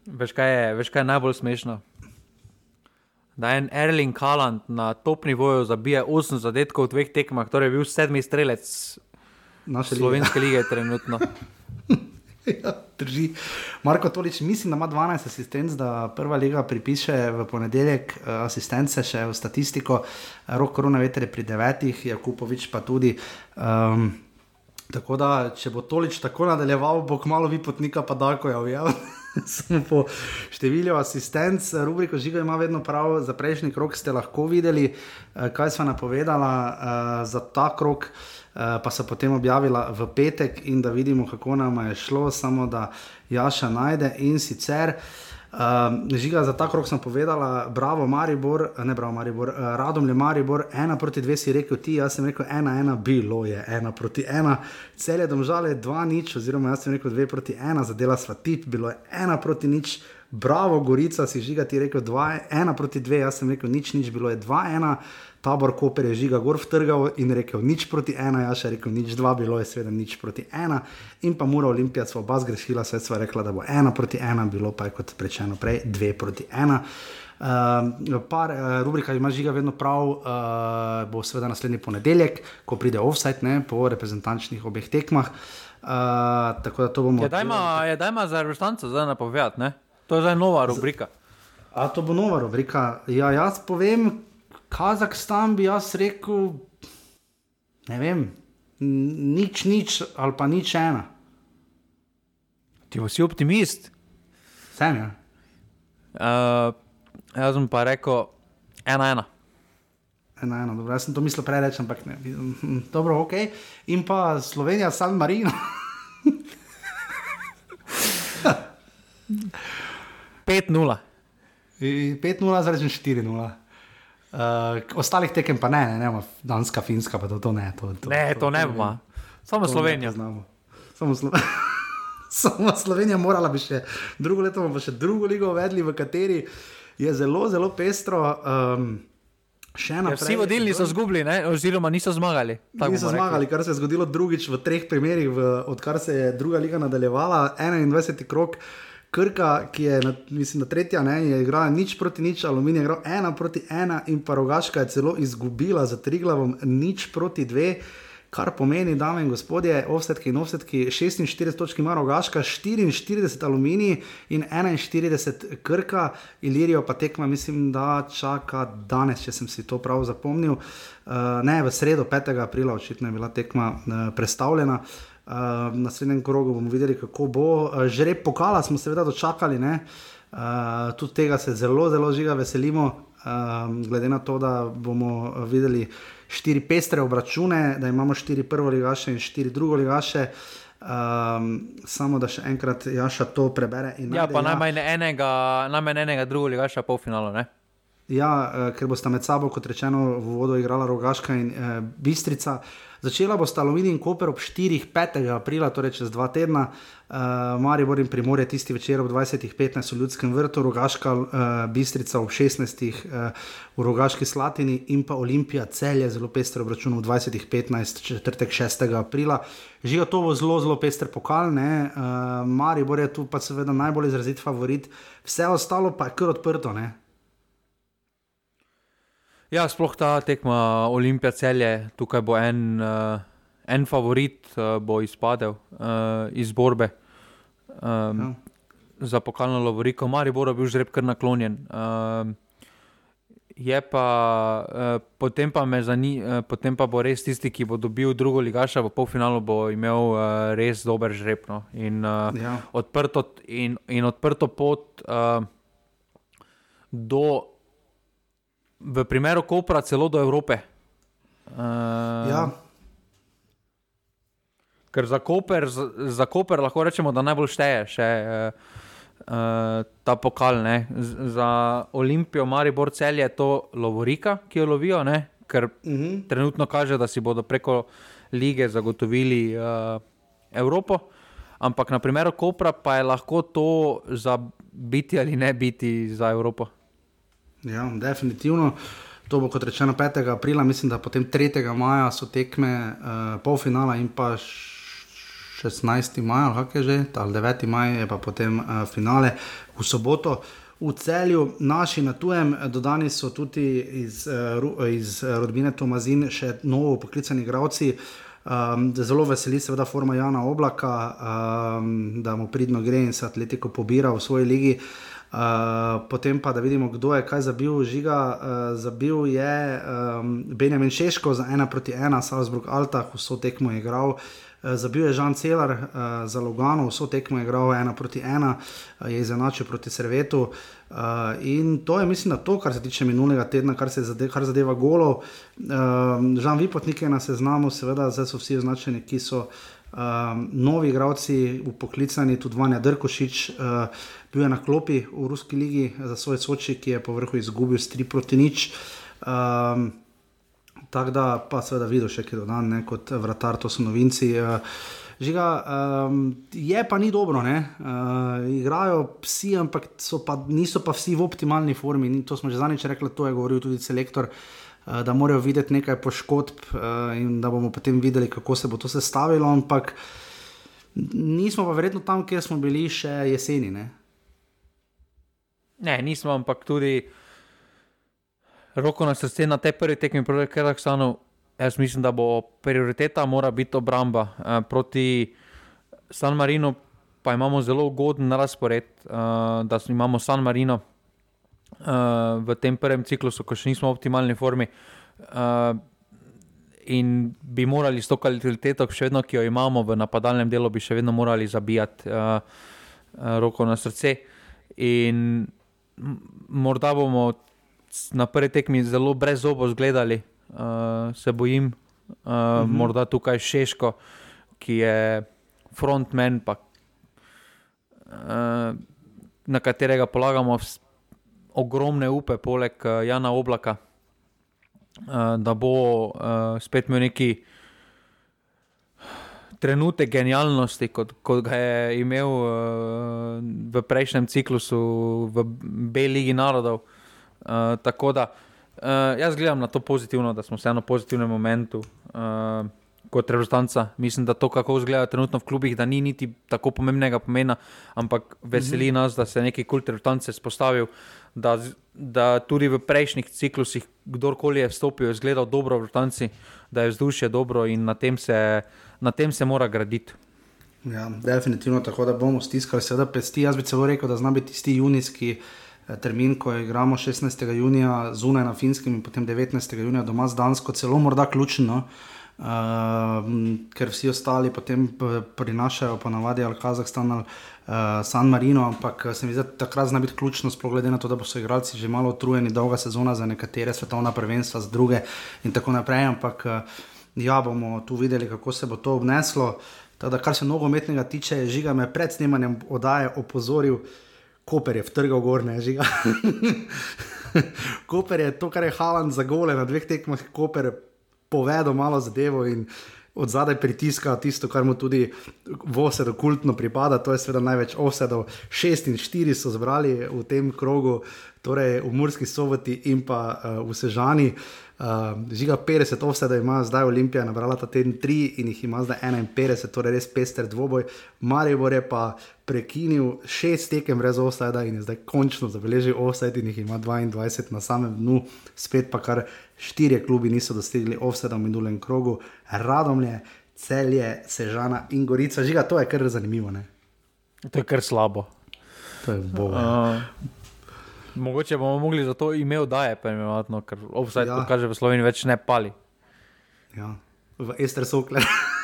Veš kaj, je, veš, kaj je najbolj smešno? Da en Erling Kaland na top nivoju zabija 8 zadetkov v dveh tekmah, torej je bil sedmi strelec Naše slovenske lige, lige trenutno. ja, drži. Marko Tolič, mislim, da ima 12 asistentov, da prva liga pripiše v ponedeljek uh, asistence še v statistiko, rok korona veter je pri devetih, Jakupovič pa tudi. Um, tako da, če bo Tolič tako nadaljeval, bo kmalo vi potnika, pa da ko je objavil. Samo po številu asistenc, rubriko Žiga ima vedno prav, za prejšnji krok ste lahko videli, uh, kaj sva napovedala uh, za ta krok. Eh, pa so potem objavila v petek in da vidimo, kako nam je šlo, samo da Jaša najde in sicer. Uh, žiga za ta krok sem povedala, bravo, Maribor, ne bravo, Maribor, uh, radom le Maribor, ena proti dve si rekel ti, jaz sem rekel ena, ena, bilo je ena proti ena, cel je domžale dva nič, oziroma jaz sem rekel dve proti ena, zadela sva tip, bilo je ena proti nič, bravo, Gorica si žiga ti rekel dva, ena proti dve, jaz sem rekel nič, nič, bilo je dva, ena tabor Koper je žiga gor vtrgal in rekel nič proti ena, jaz še rekel nič dva, bilo je seveda nič proti ena. In pa mora Olimpija sva oba zgrešila, svet sva rekla, da bo ena proti ena, bilo pa je kot rečeno prej dve proti ena. Uh, par, uh, rubrika ima žiga vedno prav, uh, bo seveda naslednji ponedeljek, ko pride offside ne, po reprezentančnih obeh tekmah. Uh, tako da to bomo. Je da ima za reprezentanco zdaj napovedati, to je zdaj nova rubrika. A to bo nova rubrika. Ja, jaz povem, Kazahstan bi jaz rekel, ne vem, nič, nič ali pa nič ena. Ti si optimist? Sem ja. Uh, jaz sem pa rekel ena, ena. Ena, ena, dobro, jaz sem to mislil prej reči, ampak ne. Dobro, ok. In pa Slovenija, San Marino. 5-0. 5-0, zdaj rečem 4-0. Uh, ostalih tekem pa ne, ne, ne, Danska, Finska, pa to, to ne. To, to, ne, to, to ne bo. Samo Slovenija. Samo, Slo Samo Slovenija morala bi še drugo leto, pa še drugo ligo uvedli, v kateri je zelo, zelo pestro. Um, Ja, vsi vodilni so zgubili, oziroma niso zmagali. Niso zmagali, kar se je zgodilo drugič v treh primerih, v, odkar se je druga liga nadaljevala, 21. krok. Krka, ki je na, mislim, na tretja, ne, je igrala nič proti nič, aluminij je igral ena proti ena in pa rogaška je celo izgubila za tri glavom nič proti dve. Kar pomeni, dame in gospodje, offsetki in offsetki, 46 točk ima rogaška, 44 aluminij in 41 krka, Ilirijo pa tekma, mislim, da čaka danes, če sem si to prav zapomnil. Uh, ne, v sredo 5. aprila, očitno je bila tekma uh, predstavljena. Uh, Uh, na naslednjem krogu bomo videli, kako bo. Uh, že rep pokala smo seveda dočakali, uh, tudi tega se zelo, zelo žiga veselimo, uh, glede na to, da bomo videli štiri pestre obračune, da imamo štiri prvo ligaše in štiri drugo ligaše. Um, samo da še enkrat Jaša to prebere. Ja, pa ja. najmanj enega, najmanj enega drugo ligaša polfinalo. Ja, uh, ker bosta med sabo, kot rečeno, v vodo igrala Rogaška in uh, Bistrica. Začela bo sta Aluminij in Koper ob 4-5. aprila, torej čez dva tedna. Uh, Maribor in Primor je tisti večer ob 20.15 v Ljudskem vrtu, Rogaška uh, Bistrica ob 16. Uh, v Rogaški Slatini in pa Olimpija celje, zelo pester obračun ob 20.15. četrtek 6. aprila. Živijo to bo zelo, zelo pester pokal, ne? Uh, Maribor je tu pa seveda najbolj izrazit favorit, vse ostalo pa je kar odprto. Ne? Ja, sploh ta tekma Olimpija celje, tukaj bo en, uh, en favorit, uh, bo izpadel uh, iz borbe. Um, ja. Za pokalno Lovoriko, Maribor je bil že kar naklonjen. Uh, je pa, uh, potem, pa zani, uh, potem pa bo res tisti, ki bo dobil drugo ligaša v polfinalu, bo imel uh, res dober žreb. No? In, uh, ja. odprto, in, in odprto pot uh, do v primeru Kopra celo do Evrope. Uh, ja. Ker za Koper, za, za Koper lahko rečemo, da najbolj šteje še uh, uh, ta pokal. Ne? Za Olimpijo, Maribor cel je to Lovorika, ki jo lovijo, ne? ker uh mhm. -huh. trenutno kaže, da si bodo preko lige zagotovili uh, Evropo. Ampak na primeru Kopra pa je lahko to za biti ali ne biti za Evropo. Ja, definitivno. To bo kot rečeno 5. aprila, mislim, da potem 3. maja so tekme uh, polfinala in pa 16. maja, ali že, ali 9. maja je pa potem uh, finale v soboto. V celju, naši na tujem, dodani so tudi iz, iz rodbine Tomazin, še novo poklicani igravci. Um, zelo veseli, seveda, forma Jana Oblaka, um, da mu pridno gre in se atletiko pobira v svoji ligi. Uh, Uh, potem pa da vidimo, kdo je kaj zabil. Žiga, uh, zabil je um, Benjamin Šeško za ena proti ena, Salzburg Altah, vso tekmo je igral. Uh, zabil je Žan Celar uh, za Lugano, vso tekmo je igral ena proti ena, uh, je izenačil proti Servetu. Uh, in to je, mislim, to, kar se tiče minulega tedna, kar se zadeva, kar zadeva golov. Uh, Žan Vipotnik je na seznamu, seveda, zdaj so vsi označeni, ki so. Um, novi igravci, upoklicani, tudi Vanja Drkošič, uh, bil je na klopi v Ruski ligi za svoje soči, ki je po vrhu izgubil 3 proti nič. Um, Tako da pa seveda videl še kaj dodan, ne, kot vratar, to so novinci. Uh, Žiga, um, je pa ni dobro, uh, igrajo psi, ampak pa, niso pa vsi v optimalni formi. In to smo že zadnjič rekli, to je govoril tudi selektor, uh, da morajo videti nekaj poškodb uh, in da bomo potem videli, kako se bo to sestavilo. Ampak nismo pa verjetno tam, kjer smo bili še jeseni. Ne? Ne, nismo, ampak tudi roko na srce na te prvi tekmi proti Kazahstanu. Jaz mislim, da bo prioriteta mora biti obramba. Uh, proti San Marinu pa imamo zelo ugoden razpored, uh, da imamo San Marino uh, v tem prvem ciklusu, ko še nismo v optimalni formi. Uh, in bi morali s to kvaliteto, še vedno, ki jo imamo v napadalnem delu, bi še vedno morali zabijati uh, roko na srce. In morda bomo na prvi tekmi zelo brez zobo zgledali, uh, se bojim, uh, uh -huh. morda tukaj Šeško, ki je frontman, pa, uh, na katerega polagamo ogromne upe, poleg uh, Jana Oblaka, uh, da bo uh, spet imel neki trenutek genialnosti, kot, kot ga je imel uh, v prejšnjem ciklusu v Beligi narodov. Uh, tako da uh, jaz gledam na to pozitivno, da smo vseeno v pozitivnem momentu. Uh, Kot reprezentanca, mislim, da to, kako izgleda trenutno v klubih, da ni niti tako pomembnega pomena, ampak veseli mm -hmm. nas, da se je neki kult reprezentance spostavil, da, da tudi v prejšnjih ciklusih, kdorkoli je vstopil, je izgledal dobro v reprezentanci, da je vzdušje dobro in na tem se na tem se mora graditi. Ja, definitivno tako, da bomo stiskali, seveda, pesti. Jaz bi celo rekel, da zna biti tisti junijski eh, termin, ko igramo 16. junija zunaj na Finskem in potem 19. junija doma z Dansko, celo morda ključno. Uh, ker vsi ostali potem prinašajo, pa navadi ali Kazahstan ali uh, San Marino, ampak se mi zdi, da takrat zna biti ključno, sploh glede na to, da so igralci že malo utrujeni, dolga sezona za nekatere svetovna prvenstva, za druge in tako naprej. Ampak uh, ja, bomo tu videli, kako se bo to obneslo. Tada, kar se nogometnega tiče, žiga me pred snemanjem oddaje opozoril, Koper je vtrgal gor, ne žiga. Koper je to, kar je Halan za gole na dveh tekmah, Koper povedal malo zadevo in od zadaj pritiska tisto, kar mu tudi v osedu kultno pripada, to je seveda največ osedov. Šest in štiri so zbrali v tem krogu, torej v Murski soboti in pa uh, v Sežani. Uh, žiga 50 offset, ima zdaj Olimpija, nabrala ta teden 3 in jih ima zdaj 51, torej res pester dvoboj. Maribor je pa prekinil 6 tekem brez offset in je zdaj končno zabeležil offset in jih ima 22 na samem dnu, spet pa kar štirje klubi niso dosegli offset v minulem krogu, radomlje, celje, sežana in gorica. Žiga, to je kar zanimivo. Ne? To je kar slabo. To je bogo. Uh. Mogoče bomo mogli za to ime oddaje, imenotno, ker offset ja. kaže v Sloveniji več ne pali. Ja, v Ester Sokler.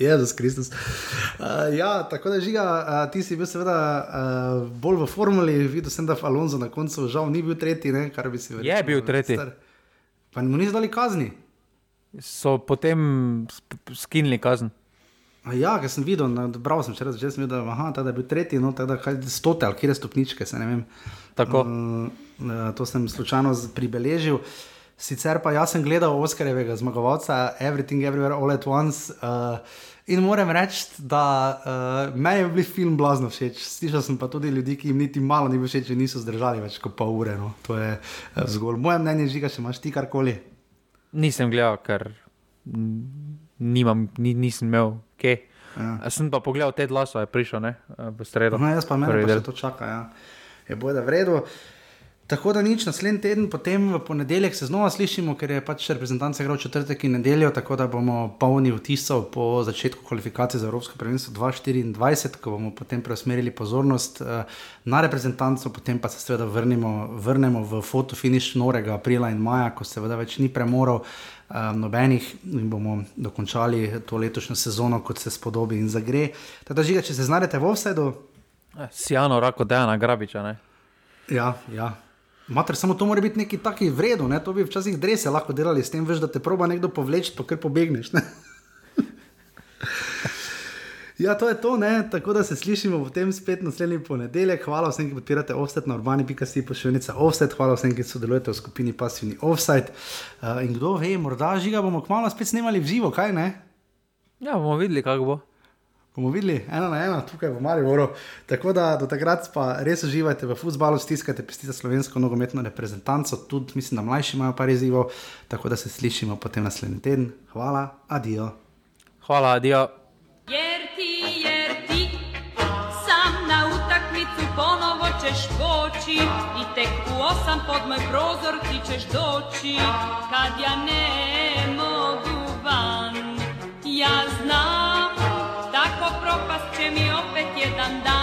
Jezus Kristus. Uh, ja, tako da žiga, uh, ti si bil seveda uh, bolj v formuli, videl sem, da je Alonso na koncu žal ni bil tretji, ne, kar bi si verjel. Je bil tretji. Star. Pa mu niso dali kazni. So potem skinili kazen. Ja, ker sem videl, bral sem včeraj, sem videl, aha, da je bil tretji, no, da je stotel, kje je stopničke, se ne vem. Tako. Uh, to sem slučajno pribeležil. Sicer pa jaz sem gledal Oskarjevega zmagovalca, Everything Everywhere All at Once. Uh, in moram reči, da uh, meni je bil film blazno všeč. Slišal sem pa tudi ljudi, ki jim niti malo ni bilo všeč, niso zdržali več kot pol ure. No. To je uh, zgolj moje mnenje, žiga, če imaš ti karkoli. Nisem gledal, ker nimam, ni, nisem imel kje. Ja. Sem pa pogledal, te glasove je prišel ne, v sredo. No, jaz pa meni, da to čaka. Ja. Je boje, da vredo. Tako da nič, naslednji teden, potem v ponedeljek se znova slišimo, ker je pač reprezentant igral četrtek in nedeljo, tako da bomo polni vtisov po začetku kvalifikacije za Evropsko prvenstvo 2024, ko bomo potem preusmerili pozornost uh, na reprezentanco, potem pa se seveda vrnemo, vrnemo v fotofiniš norega aprila in maja, ko seveda več ni premorov. Uh, nobenih in bomo dokončali to letošnjo sezono, kot se spodobi in zagre. Teda, žiga, če se znajdete v vsedu. Sijano, rako, da je na grabiča. Ne? Ja, ja. Mater, samo to mora biti neki taki vreden, ne? to bi včasih drese lahko delali s tem, veš, da te proba nekdo povleči, pa kar pobegneš. ja, to je to, ne? tako da se slišimo potem spet naslednji ponedeljek. Hvala vsem, ki podpirate offset na urbani.si, pošiljnica offset, hvala vsem, ki sodelujete v skupini pasivni offset. Uh, in kdo ve, morda žiga bomo kmalo spet snimali v živo, kaj ne? Ja, bomo videli, kako bo bomo videli ena na ena tukaj v Mariboru. Tako da do takrat pa res uživajte v futbalu, stiskajte pesti za slovensko nogometno reprezentanco, tudi mislim, da mlajši imajo par izzivov. Tako da se slišimo potem naslednji teden. Hvala, adijo. Hvala, adijo. I tek u osam pod moj prozor ti ćeš doći kad ja ne mogu propast će mi opet jedan dan.